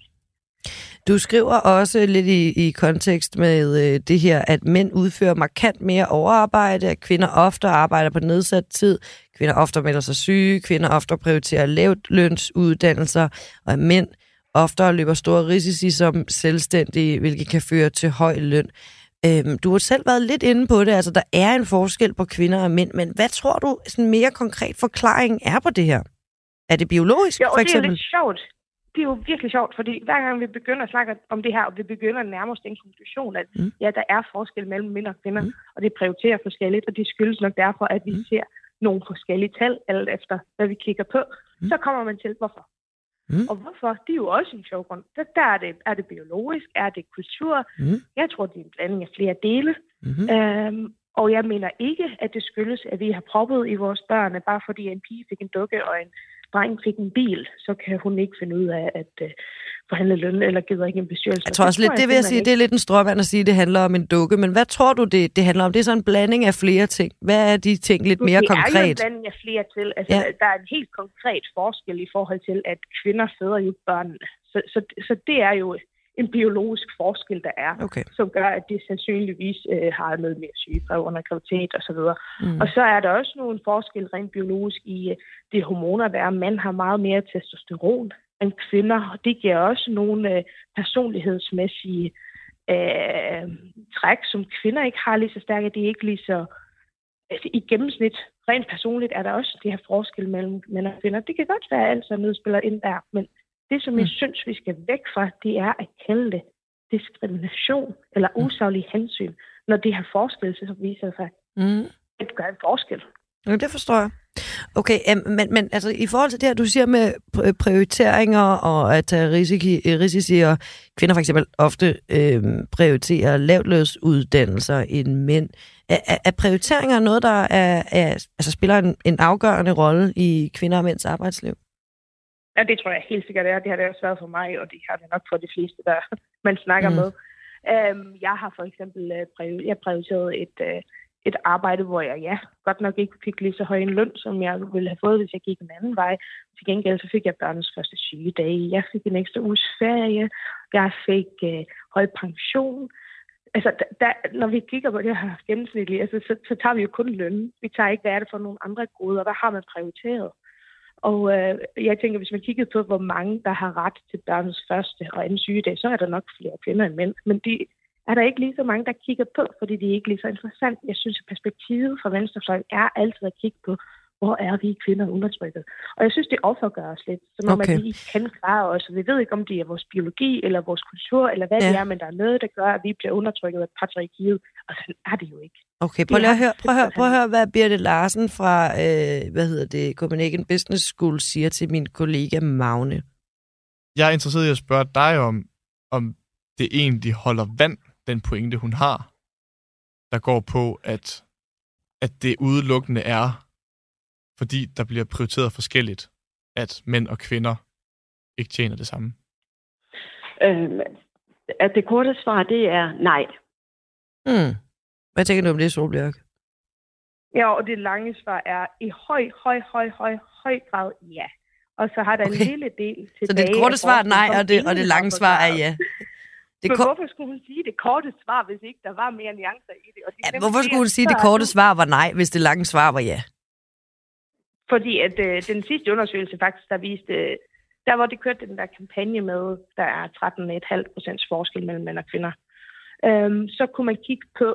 Du skriver også lidt i, i kontekst med øh, det her, at mænd udfører markant mere overarbejde, at kvinder ofte arbejder på nedsat tid, kvinder ofte melder sig syge, kvinder ofte prioriterer lavt lønsuddannelser, og at mænd ofte løber store risici som selvstændige, hvilket kan føre til høj løn. Øhm, du har selv været lidt inde på det, altså der er en forskel på kvinder og mænd, men hvad tror du sådan mere konkret forklaring er på det her? Er det biologisk, Jo, for og det er eksempel? lidt sjovt. Det er jo virkelig sjovt, fordi hver gang vi begynder at snakke om det her, og vi begynder at nærme os den konklusion, at Mm. mm. ja, der er forskel mellem mænd og kvinder, Mm. mm. og det prioriterer forskelligt, og det skyldes nok derfor, at vi Mm. mm. ser nogle forskellige tal, alt efter hvad vi kigger på, Mm. mm. så kommer man til, hvorfor. Mm. Og hvorfor? Det er jo også en sjov grund. Der, der er, det, er det biologisk, er det kultur. Mm. Jeg tror, det er en blanding af flere dele. Mm-hmm. Øhm, og jeg mener ikke, at det skyldes, at vi har proppet i vores børn, bare fordi en pige fik en dukke og en dreng fik en bil, så kan hun ikke finde ud af at uh, forhandle løn eller gider ikke en bestyrelse. Jeg tror også lidt, det vil jeg sige, det er lidt en stråmand at sige, at det handler om en dukke. Men hvad tror du, det, det handler om? Det er sådan en blanding af flere ting. Hvad er de ting lidt mere det er jo en konkret? blanding af flere til. Altså, ja. Der er en helt konkret forskel i forhold til, at kvinder føder jo børnene. Så, så, så det er jo en biologisk forskel, der er, Okay. som gør, at det sandsynligvis øh, har noget mere sygefravær under graviditet osv. Mm. Og så er der også nogle forskel rent biologisk i øh, de hormoner, der er. Mænd har meget mere testosteron end kvinder, og det giver også nogle øh, personlighedsmæssige øh, træk, som kvinder ikke har lige så stærke. De er ikke lige så... Altså, I gennemsnit, rent personligt, er der også det her forskel mellem mænd og kvinder. Det kan godt være, at alt sådan noget spiller ind der, men det, som mm. jeg synes, vi skal væk fra, det er at kalde det diskrimination eller Mm. usaglig hensyn, når det her forskel så viser sig Mm. at gøre en forskel. Ja, det forstår jeg. Okay, um, men, men altså i forhold til det her, du siger med pr- prioriteringer og at tage risici, risici og kvinder for eksempel ofte øh, prioriterer lavtlønsuddannelser end mænd. Er, er, er prioriteringer noget, der er, er, altså spiller en, en afgørende rolle i kvinder og mænds arbejdsliv? Ja, det tror jeg helt sikkert er. Det har det også været for mig, og det har det nok for de fleste, der man snakker Mm. med. Øhm, jeg har for eksempel øh, prior- jeg prioriteret et, øh, et arbejde, hvor jeg ja, godt nok ikke fik lige så høj en løn, som jeg ville have fået, hvis jeg gik en anden vej. Til gengæld så fik jeg børnens første sygedag. Jeg fik en ekstra uges ferie. Jeg fik øh, høj pension. Altså, da, da, når vi kigger på det her gennemsnitligt, altså, så, så tager vi jo kun løn. Vi tager ikke, hvad er det for nogle andre goder. Hvad har man prioriteret? Og øh, jeg tænker, hvis man kigger på, hvor mange, der har ret til børnens første og anden sygedag, så er der nok flere kvinder end mænd. Men de er der ikke lige så mange, der kigger på, fordi det er ikke lige så interessant. Jeg synes, at perspektivet fra venstrefløjen er altid at kigge på, hvor er vi kvinder undertrykket. Og jeg synes, det offergør os lidt, som om, Okay. at vi ikke kan klare os. Vi ved ikke, om det er vores biologi eller vores kultur, eller hvad ja. det er, men der er noget, der gør, at vi bliver undertrykket af patriarkiet. Og sådan er det jo ikke. Okay, prøv lige at høre, prøv at høre, prøv at høre hvad Birte Larsen fra, øh, hvad hedder det, Copenhagen Business School siger til min kollega Magne. Jeg er interesseret i at spørge dig om, om det egentlig holder vand, den pointe, hun har, der går på, at, at det udelukkende er, fordi der bliver prioriteret forskelligt, at mænd og kvinder ikke tjener det samme. Øhm, at det korte svar, det er nej. Hmm. Hvad tænker du om det, Solbjørg? Ja, og det lange svar er i høj, høj, høj, høj, høj grad ja. Og så har der Okay. en lille del tilbage. Så det korte svar er nej, og det, og det lange svar er ja. Det Men hvorfor skulle hun sige det korte svar, hvis ikke der var mere nuancer i det? Og det ja, hvorfor skulle hun sige, at det korte svar var nej, hvis det lange svar var ja? Fordi at øh, den sidste undersøgelse faktisk, der viste, øh, der hvor det kørte den der kampagne med, der er 13,5 procents forskel mellem mænd og kvinder, øhm, så kunne man kigge på,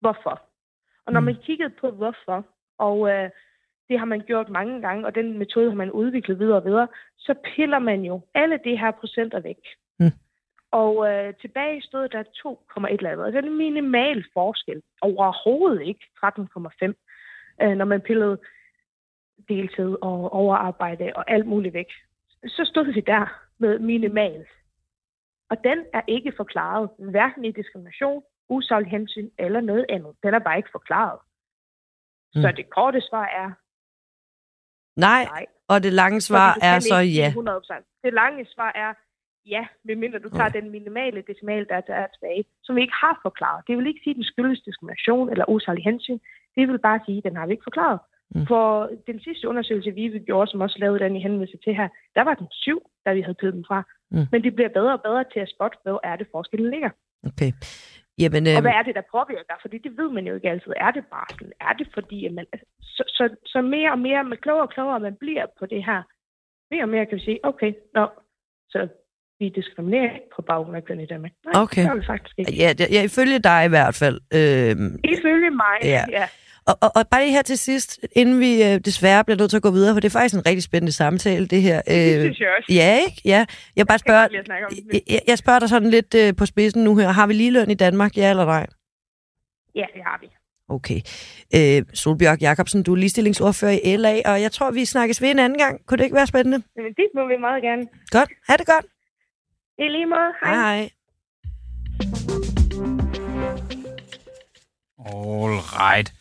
hvorfor. Og når Mm. man kiggede på, hvorfor, og øh, det har man gjort mange gange, og den metode har man udviklet videre og videre, så piller man jo alle de her procenter væk. Mm. Og øh, tilbage stod der 2,1 eller andet. Altså, det er en minimal forskel. Overhovedet ikke 13,5, øh, når man pillede deltid og overarbejde og alt muligt væk. Så stod vi der med minimal. Og den er ikke forklaret, hverken i diskrimination, usaglig hensyn eller noget andet. Den er bare ikke forklaret. Mm. Så Mm. det korte svar er Nej, nej. og det lange svar er så ja. 100%. Det lange svar er ja, medmindre du tager den minimale decimal, der er tilbage, som vi ikke har forklaret. Det vil ikke sige, at den skyldes diskrimination eller usaglig hensyn. Det vil bare sige, at den har vi ikke forklaret. Mm. For den sidste undersøgelse, vi gjorde, som også lavede den i henvendelse til her, der var den syv, da vi havde pillet den fra. Mm. Men det bliver bedre og bedre til at spotte, hvor er det forskellen ligger. Okay. Jamen, Og øh, hvad er det, der påvirker? Fordi det ved man jo ikke altid. Er det barsel? Er det fordi, at man... Så, så, så mere og mere, med klogere og klogere man bliver på det her, mere og mere kan vi sige, okay, nå, så vi diskriminerer ikke på baggrund af køn i Danmark. Nej, Okay. det gør vi faktisk ikke. ja, ja, ifølge dig i hvert fald. Øh, Ifølge mig, Ja. ja. Og, og, og bare lige her til sidst, inden vi øh, desværre bliver nødt til at gå videre, for det er faktisk en rigtig spændende samtale, det her. Det synes jeg også. Ja, ikke? Ja. Jeg bare Jeg spørger, det. jeg, jeg spørger dig sådan lidt øh, på spidsen nu her. Har vi ligeløn i Danmark, ja eller nej? Ja, det har vi. Okay. Øh, Solbjørg Jacobsen, du er ligestillingsordfører i LA, og jeg tror, vi snakkes ved en anden gang. Kunne det ikke være spændende? Men det må vi meget gerne. Godt. Ha' det godt. I lige måde. Hej. hej. All right.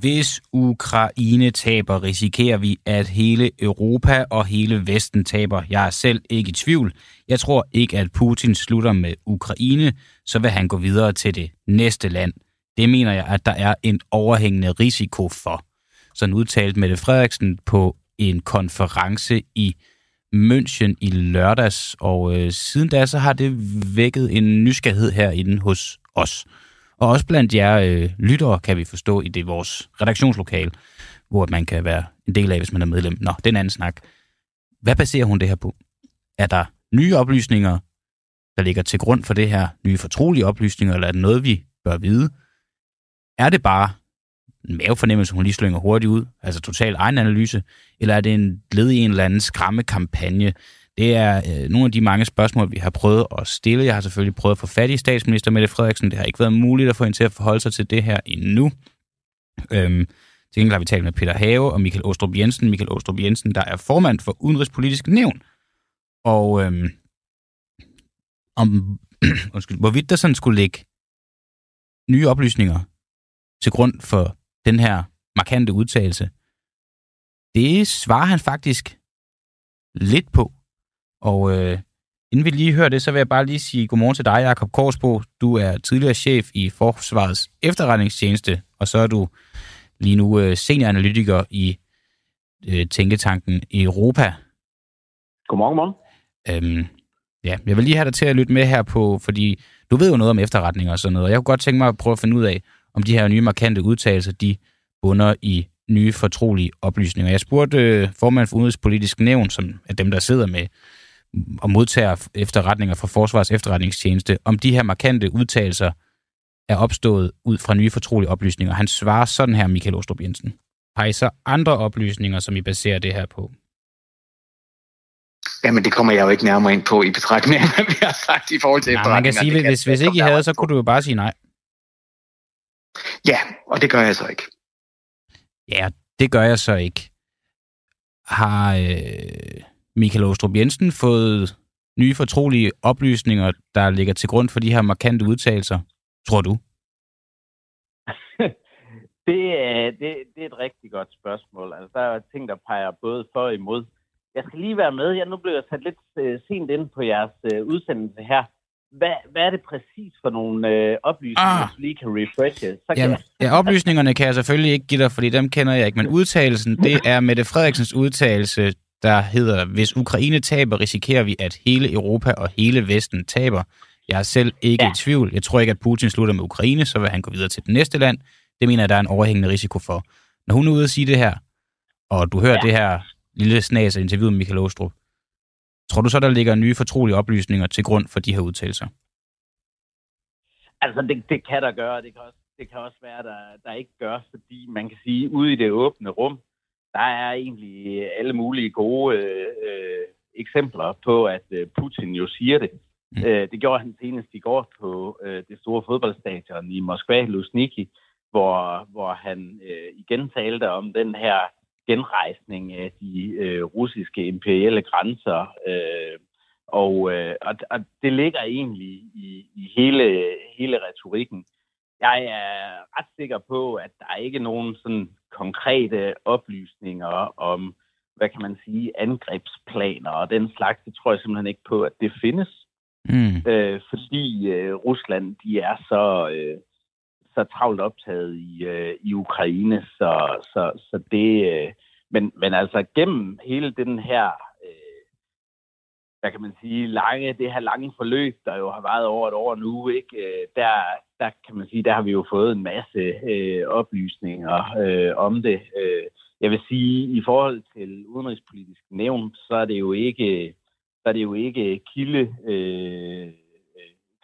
Hvis Ukraine taber, risikerer vi, at hele Europa og hele Vesten taber. Jeg er selv ikke i tvivl. Jeg tror ikke, at Putin slutter med Ukraine, så vil han gå videre til det næste land. Det mener jeg, at der er en overhængende risiko for. Sådan udtalte Mette Frederiksen på en konference i München i lørdags, og øh, siden da så har det vækket en nysgerrighed herinde hos os. Og også blandt jer øh, lyttere, kan vi forstå, i det vores redaktionslokale, hvor man kan være en del af, hvis man er medlem. Nå, den anden snak. Hvad baserer hun det her på? Er der nye oplysninger, der ligger til grund for det her? Nye fortrolige oplysninger, eller er det noget, vi bør vide? Er det bare en mavefornemmelse, hun lige slynger hurtigt ud, altså total egen analyse, eller er det en led i en eller anden skræmmekampagne? Det er øh, nogle af de mange spørgsmål, vi har prøvet at stille. Jeg har selvfølgelig prøvet at få fat i statsminister Mette Frederiksen. Det har ikke været muligt at få hende til at forholde sig til det her endnu. Øhm, Til gengæld har vi talt med Peter Have og Michael Åstrup Jensen. Michael Åstrup Jensen, der er formand for Udenrigspolitisk Nævn. Og øhm, om, undskyld, hvorvidt der sådan skulle ligge nye oplysninger til grund for den her markante udtalelse, det svarer han faktisk lidt på. Og øh, inden vi lige hører det, så vil jeg bare lige sige godmorgen til dig, Jakob Korsbo. Du er tidligere chef i Forsvarets efterretningstjeneste, og så er du lige nu øh, senioranalytiker i øh, Tænketanken Europa. Godmorgen, godmorgen. Øhm, ja, jeg vil lige have dig til at lytte med her på, fordi du ved jo noget om efterretninger og sådan noget, og jeg kunne godt tænke mig at prøve at finde ud af, om de her nye markante udtalelser, de bunder i nye fortrolige oplysninger. Jeg spurgte øh, formand for Udenrigspolitisk Nævn, som er dem, der sidder med og modtager efterretninger fra Forsvars efterretningstjeneste, om de her markante udtalelser er opstået ud fra nye fortrolige oplysninger. Han svarer sådan her, Michael Ostrup Jensen. Har I så andre oplysninger, som I baserer det her på? Jamen, det kommer jeg jo ikke nærmere ind på i betragtning af, hvad vi har sagt i forhold til Nej, man kan sige. Det hvis, hvis ikke I havde, så kunne du jo bare sige nej. Ja, og det gør jeg så ikke. Ja, det gør jeg så ikke. Har øh, Michael Ostrup Jensen fået nye fortrolige oplysninger, der ligger til grund for de her markante udtalelser, tror du? Det er, det, det er et rigtig godt spørgsmål. Altså, der er ting, der peger både for og imod. Jeg skal lige være med. Jeg nu blev jeg sat lidt øh, sent ind på jeres øh, udsendelse her. Hvad, hvad er det præcis for nogle øh, oplysninger, Ah. ah. du lige kan refreshe? Så kan Jamen, jeg... ja, oplysningerne kan jeg selvfølgelig ikke give dig, fordi dem kender jeg ikke, men udtalelsen, det er Mette Frederiksens udtalelse, der hedder, hvis Ukraine taber, risikerer vi, at hele Europa og hele Vesten taber. Jeg er selv ikke ja. i tvivl. Jeg tror ikke, at Putin slutter med Ukraine, så vil han gå videre til det næste land. Det mener jeg, der er en overhængende risiko for. Når hun er ude at sige det her, og du hører ja. det her lille snas af interviewet med Michael Åstrup, tror du så, der ligger nye fortrolige oplysninger til grund for de her udtalelser? Altså, det, det kan der gøre. Det kan også, det kan også være, der, der ikke gør, fordi man kan sige, ude i det åbne rum, der er egentlig alle mulige gode øh, øh, eksempler på, at øh, Putin jo siger det. Mm. Øh, det gjorde han senest i går på øh, det store fodboldstadion i Moskva, Luzhniki, hvor, hvor han øh, igen talte om den her genrejsning af de øh, russiske imperielle grænser. Øh, og, øh, og, og det ligger egentlig i, i hele, hele retorikken. Jeg er ret sikker på, at der er ikke nogen sådan konkrete oplysninger om, hvad kan man sige, angrebsplaner og den slags. Det tror jeg simpelthen ikke på, at det findes. Mm. Øh, fordi øh, Rusland, de er så, øh, så travlt optaget i, øh, i Ukraine, så, så, så det... Øh, men, men altså gennem hele den her, hvad kan man sige, lange, det her lange forløb, der jo har været over et år nu, ikke? Øh, der, der kan man sige, der har vi jo fået en masse øh, oplysninger øh, om det. Øh, jeg vil sige, i forhold til udenrigspolitisk nævn, så er det jo ikke, så er det jo ikke kilde øh,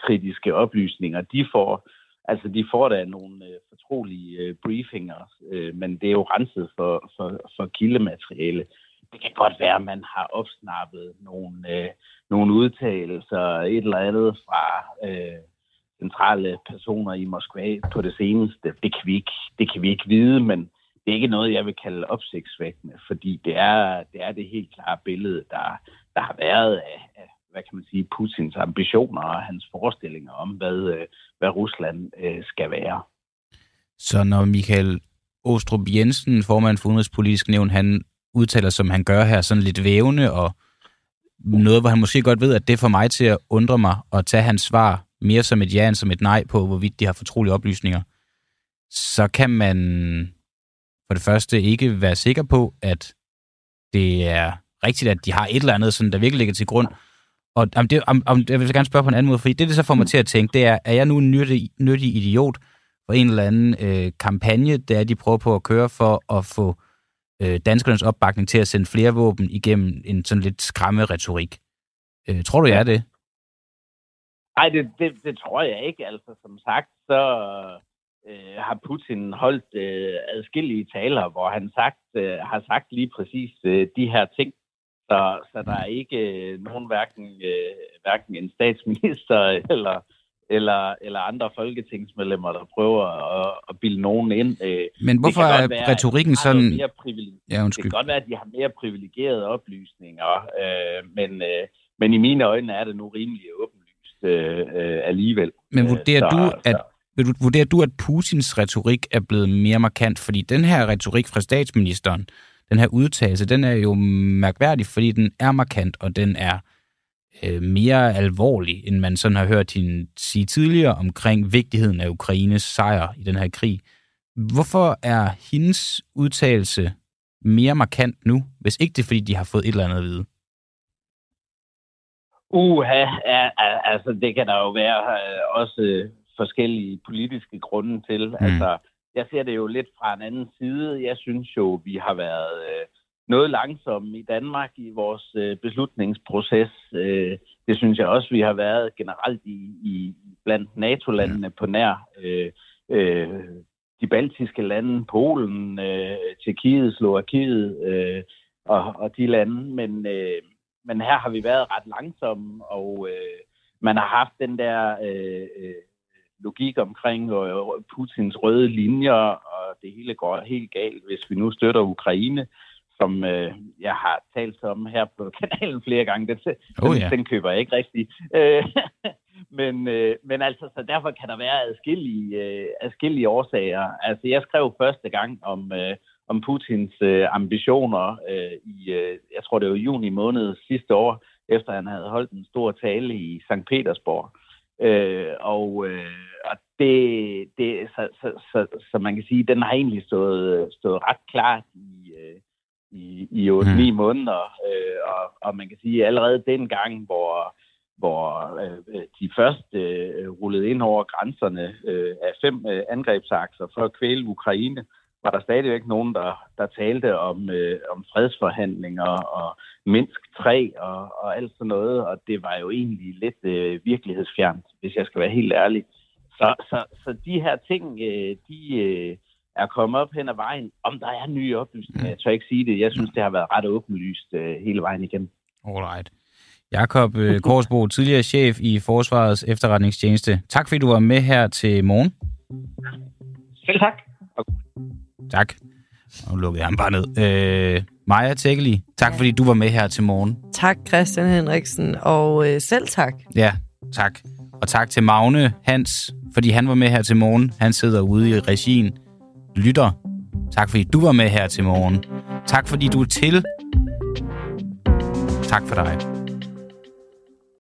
kritiske oplysninger, de får. Altså, de får da nogle øh, fortrolige øh, briefinger, øh, men det er jo renset for, for, for kildemateriale. Det kan godt være, at man har opsnappet nogle, øh, nogle udtalelser, et eller andet fra øh, centrale personer i Moskva på det seneste. Det kan, vi ikke, det kan vi ikke vide, men det er ikke noget, jeg vil kalde opsigtsvækkende, fordi det er det, er det helt klare billede, der, der har været af, af hvad kan man sige, Putins ambitioner og hans forestillinger om, hvad, øh, hvad Rusland øh, skal være. Så når Michael Åstrup Jensen, formand for Udenrigspolitisk Nævn, han udtaler, som han gør her, sådan lidt vævende, og noget, hvor han måske godt ved, at det får mig til at undre mig og tage hans svar mere som et ja end som et nej på, hvorvidt de har fortrolige oplysninger, så kan man for det første ikke være sikker på, at det er rigtigt, at de har et eller andet, sådan, der virkelig ligger til grund. Og om det, om, om, jeg vil gerne spørge på en anden måde, fordi det, det så får mig til at tænke, det er, er jeg nu en nyttig, nyttig idiot for en eller anden øh, kampagne, der de prøver på at køre for at få øh, danskernes opbakning til at sende flere våben igennem en sådan lidt skræmme retorik. Øh, tror du, jeg er det? Nej, det, det, det tror jeg ikke. Altså, som sagt, så øh, har Putin holdt øh, adskillige taler, hvor han sagt, øh, har sagt lige præcis øh, de her ting. Så, så der er ikke øh, nogen hverken, øh, hverken en statsminister eller eller, eller andre folketingsmedlemmer, der prøver at, at bilde nogen ind. Øh, Men hvorfor det er være, retorikken sådan- Mere privile- Ja, det undskyld. kan godt være, at de har mere privilegerede oplysninger, øh, men, øh, men i mine øjne er det nu rimelig åbenlyst øh, øh, alligevel. Men Øh, vurderer så- du, at du, vurderer du, at Putins retorik er blevet mere markant? Fordi den her retorik fra statsministeren, den her udtalelse, den er jo mærkværdig, fordi den er markant, og den er øh, mere alvorlig, end man sådan har hørt hende sige tidligere omkring vigtigheden af Ukraines sejr i den her krig. Hvorfor er hendes udtalelse mere markant nu, hvis ikke det er, fordi de har fået et eller andet at vide? Uha, ja, altså det kan der jo være øh, også forskellige politiske grunde til. Mm. Altså, jeg ser det jo lidt fra en anden side. Jeg synes jo, vi har været øh, noget langsomme i Danmark i vores øh, beslutningsproces. Øh, det synes jeg også, vi har været generelt i, i blandt NATO-landene på nær øh, øh, de baltiske lande, Polen, øh, Tjekkiet, Slovakiet øh, og, og de lande. Men, øh, men her har vi været ret langsomme, og øh, man har haft den der øh, øh, logik omkring øh, Putins røde linjer, og det hele går helt galt, hvis vi nu støtter Ukraine, som øh, jeg har talt om her på kanalen flere gange. Den, Oh, ja. den køber jeg ikke rigtig. Øh, men, øh, men altså, så derfor kan der være adskillige, øh, adskillige årsager. Altså, jeg skrev første gang om, øh, om Putins øh, ambitioner øh, i, øh, jeg tror det var juni måned sidste år, efter han havde holdt en stor tale i St. Petersborg. Øh, og øh, og det, det så, så, så, så man kan sige, den har egentlig stået, stået ret klart i, i, i 8-9 Mm. måneder. Øh, og, og man kan sige, allerede dengang, hvor, hvor øh, de først øh, rullede ind over grænserne øh, af fem øh, angrebsakser for at kvæle Ukraine, var der stadigvæk nogen, der, der talte om, øh, om fredsforhandlinger og Minsk 3 og, og alt sådan noget, og det var jo egentlig lidt øh, virkelighedsfjernt, hvis jeg skal være helt ærlig. Så, så, så de her ting, øh, de øh, er kommet op hen ad vejen. Om der er nye oplysninger, jeg tør ikke sige det. Jeg synes, det har været ret åbenlyst øh, hele vejen igennem. Alright. Jakob øh, Korsbo, tidligere chef i Forsvarets efterretningstjeneste. Tak fordi du var med her til morgen. Selv tak. Tak. Nu lukkede jeg ham bare ned. Øh, Maja Tækkeli, tak fordi du var med her til morgen. Tak, Christian Henriksen, og øh, selv tak. Ja, tak. Og tak til Magne Hans, fordi han var med her til morgen. Han sidder ude i regien. Lytter. Tak fordi du var med her til morgen. Tak fordi du er til. Tak for dig.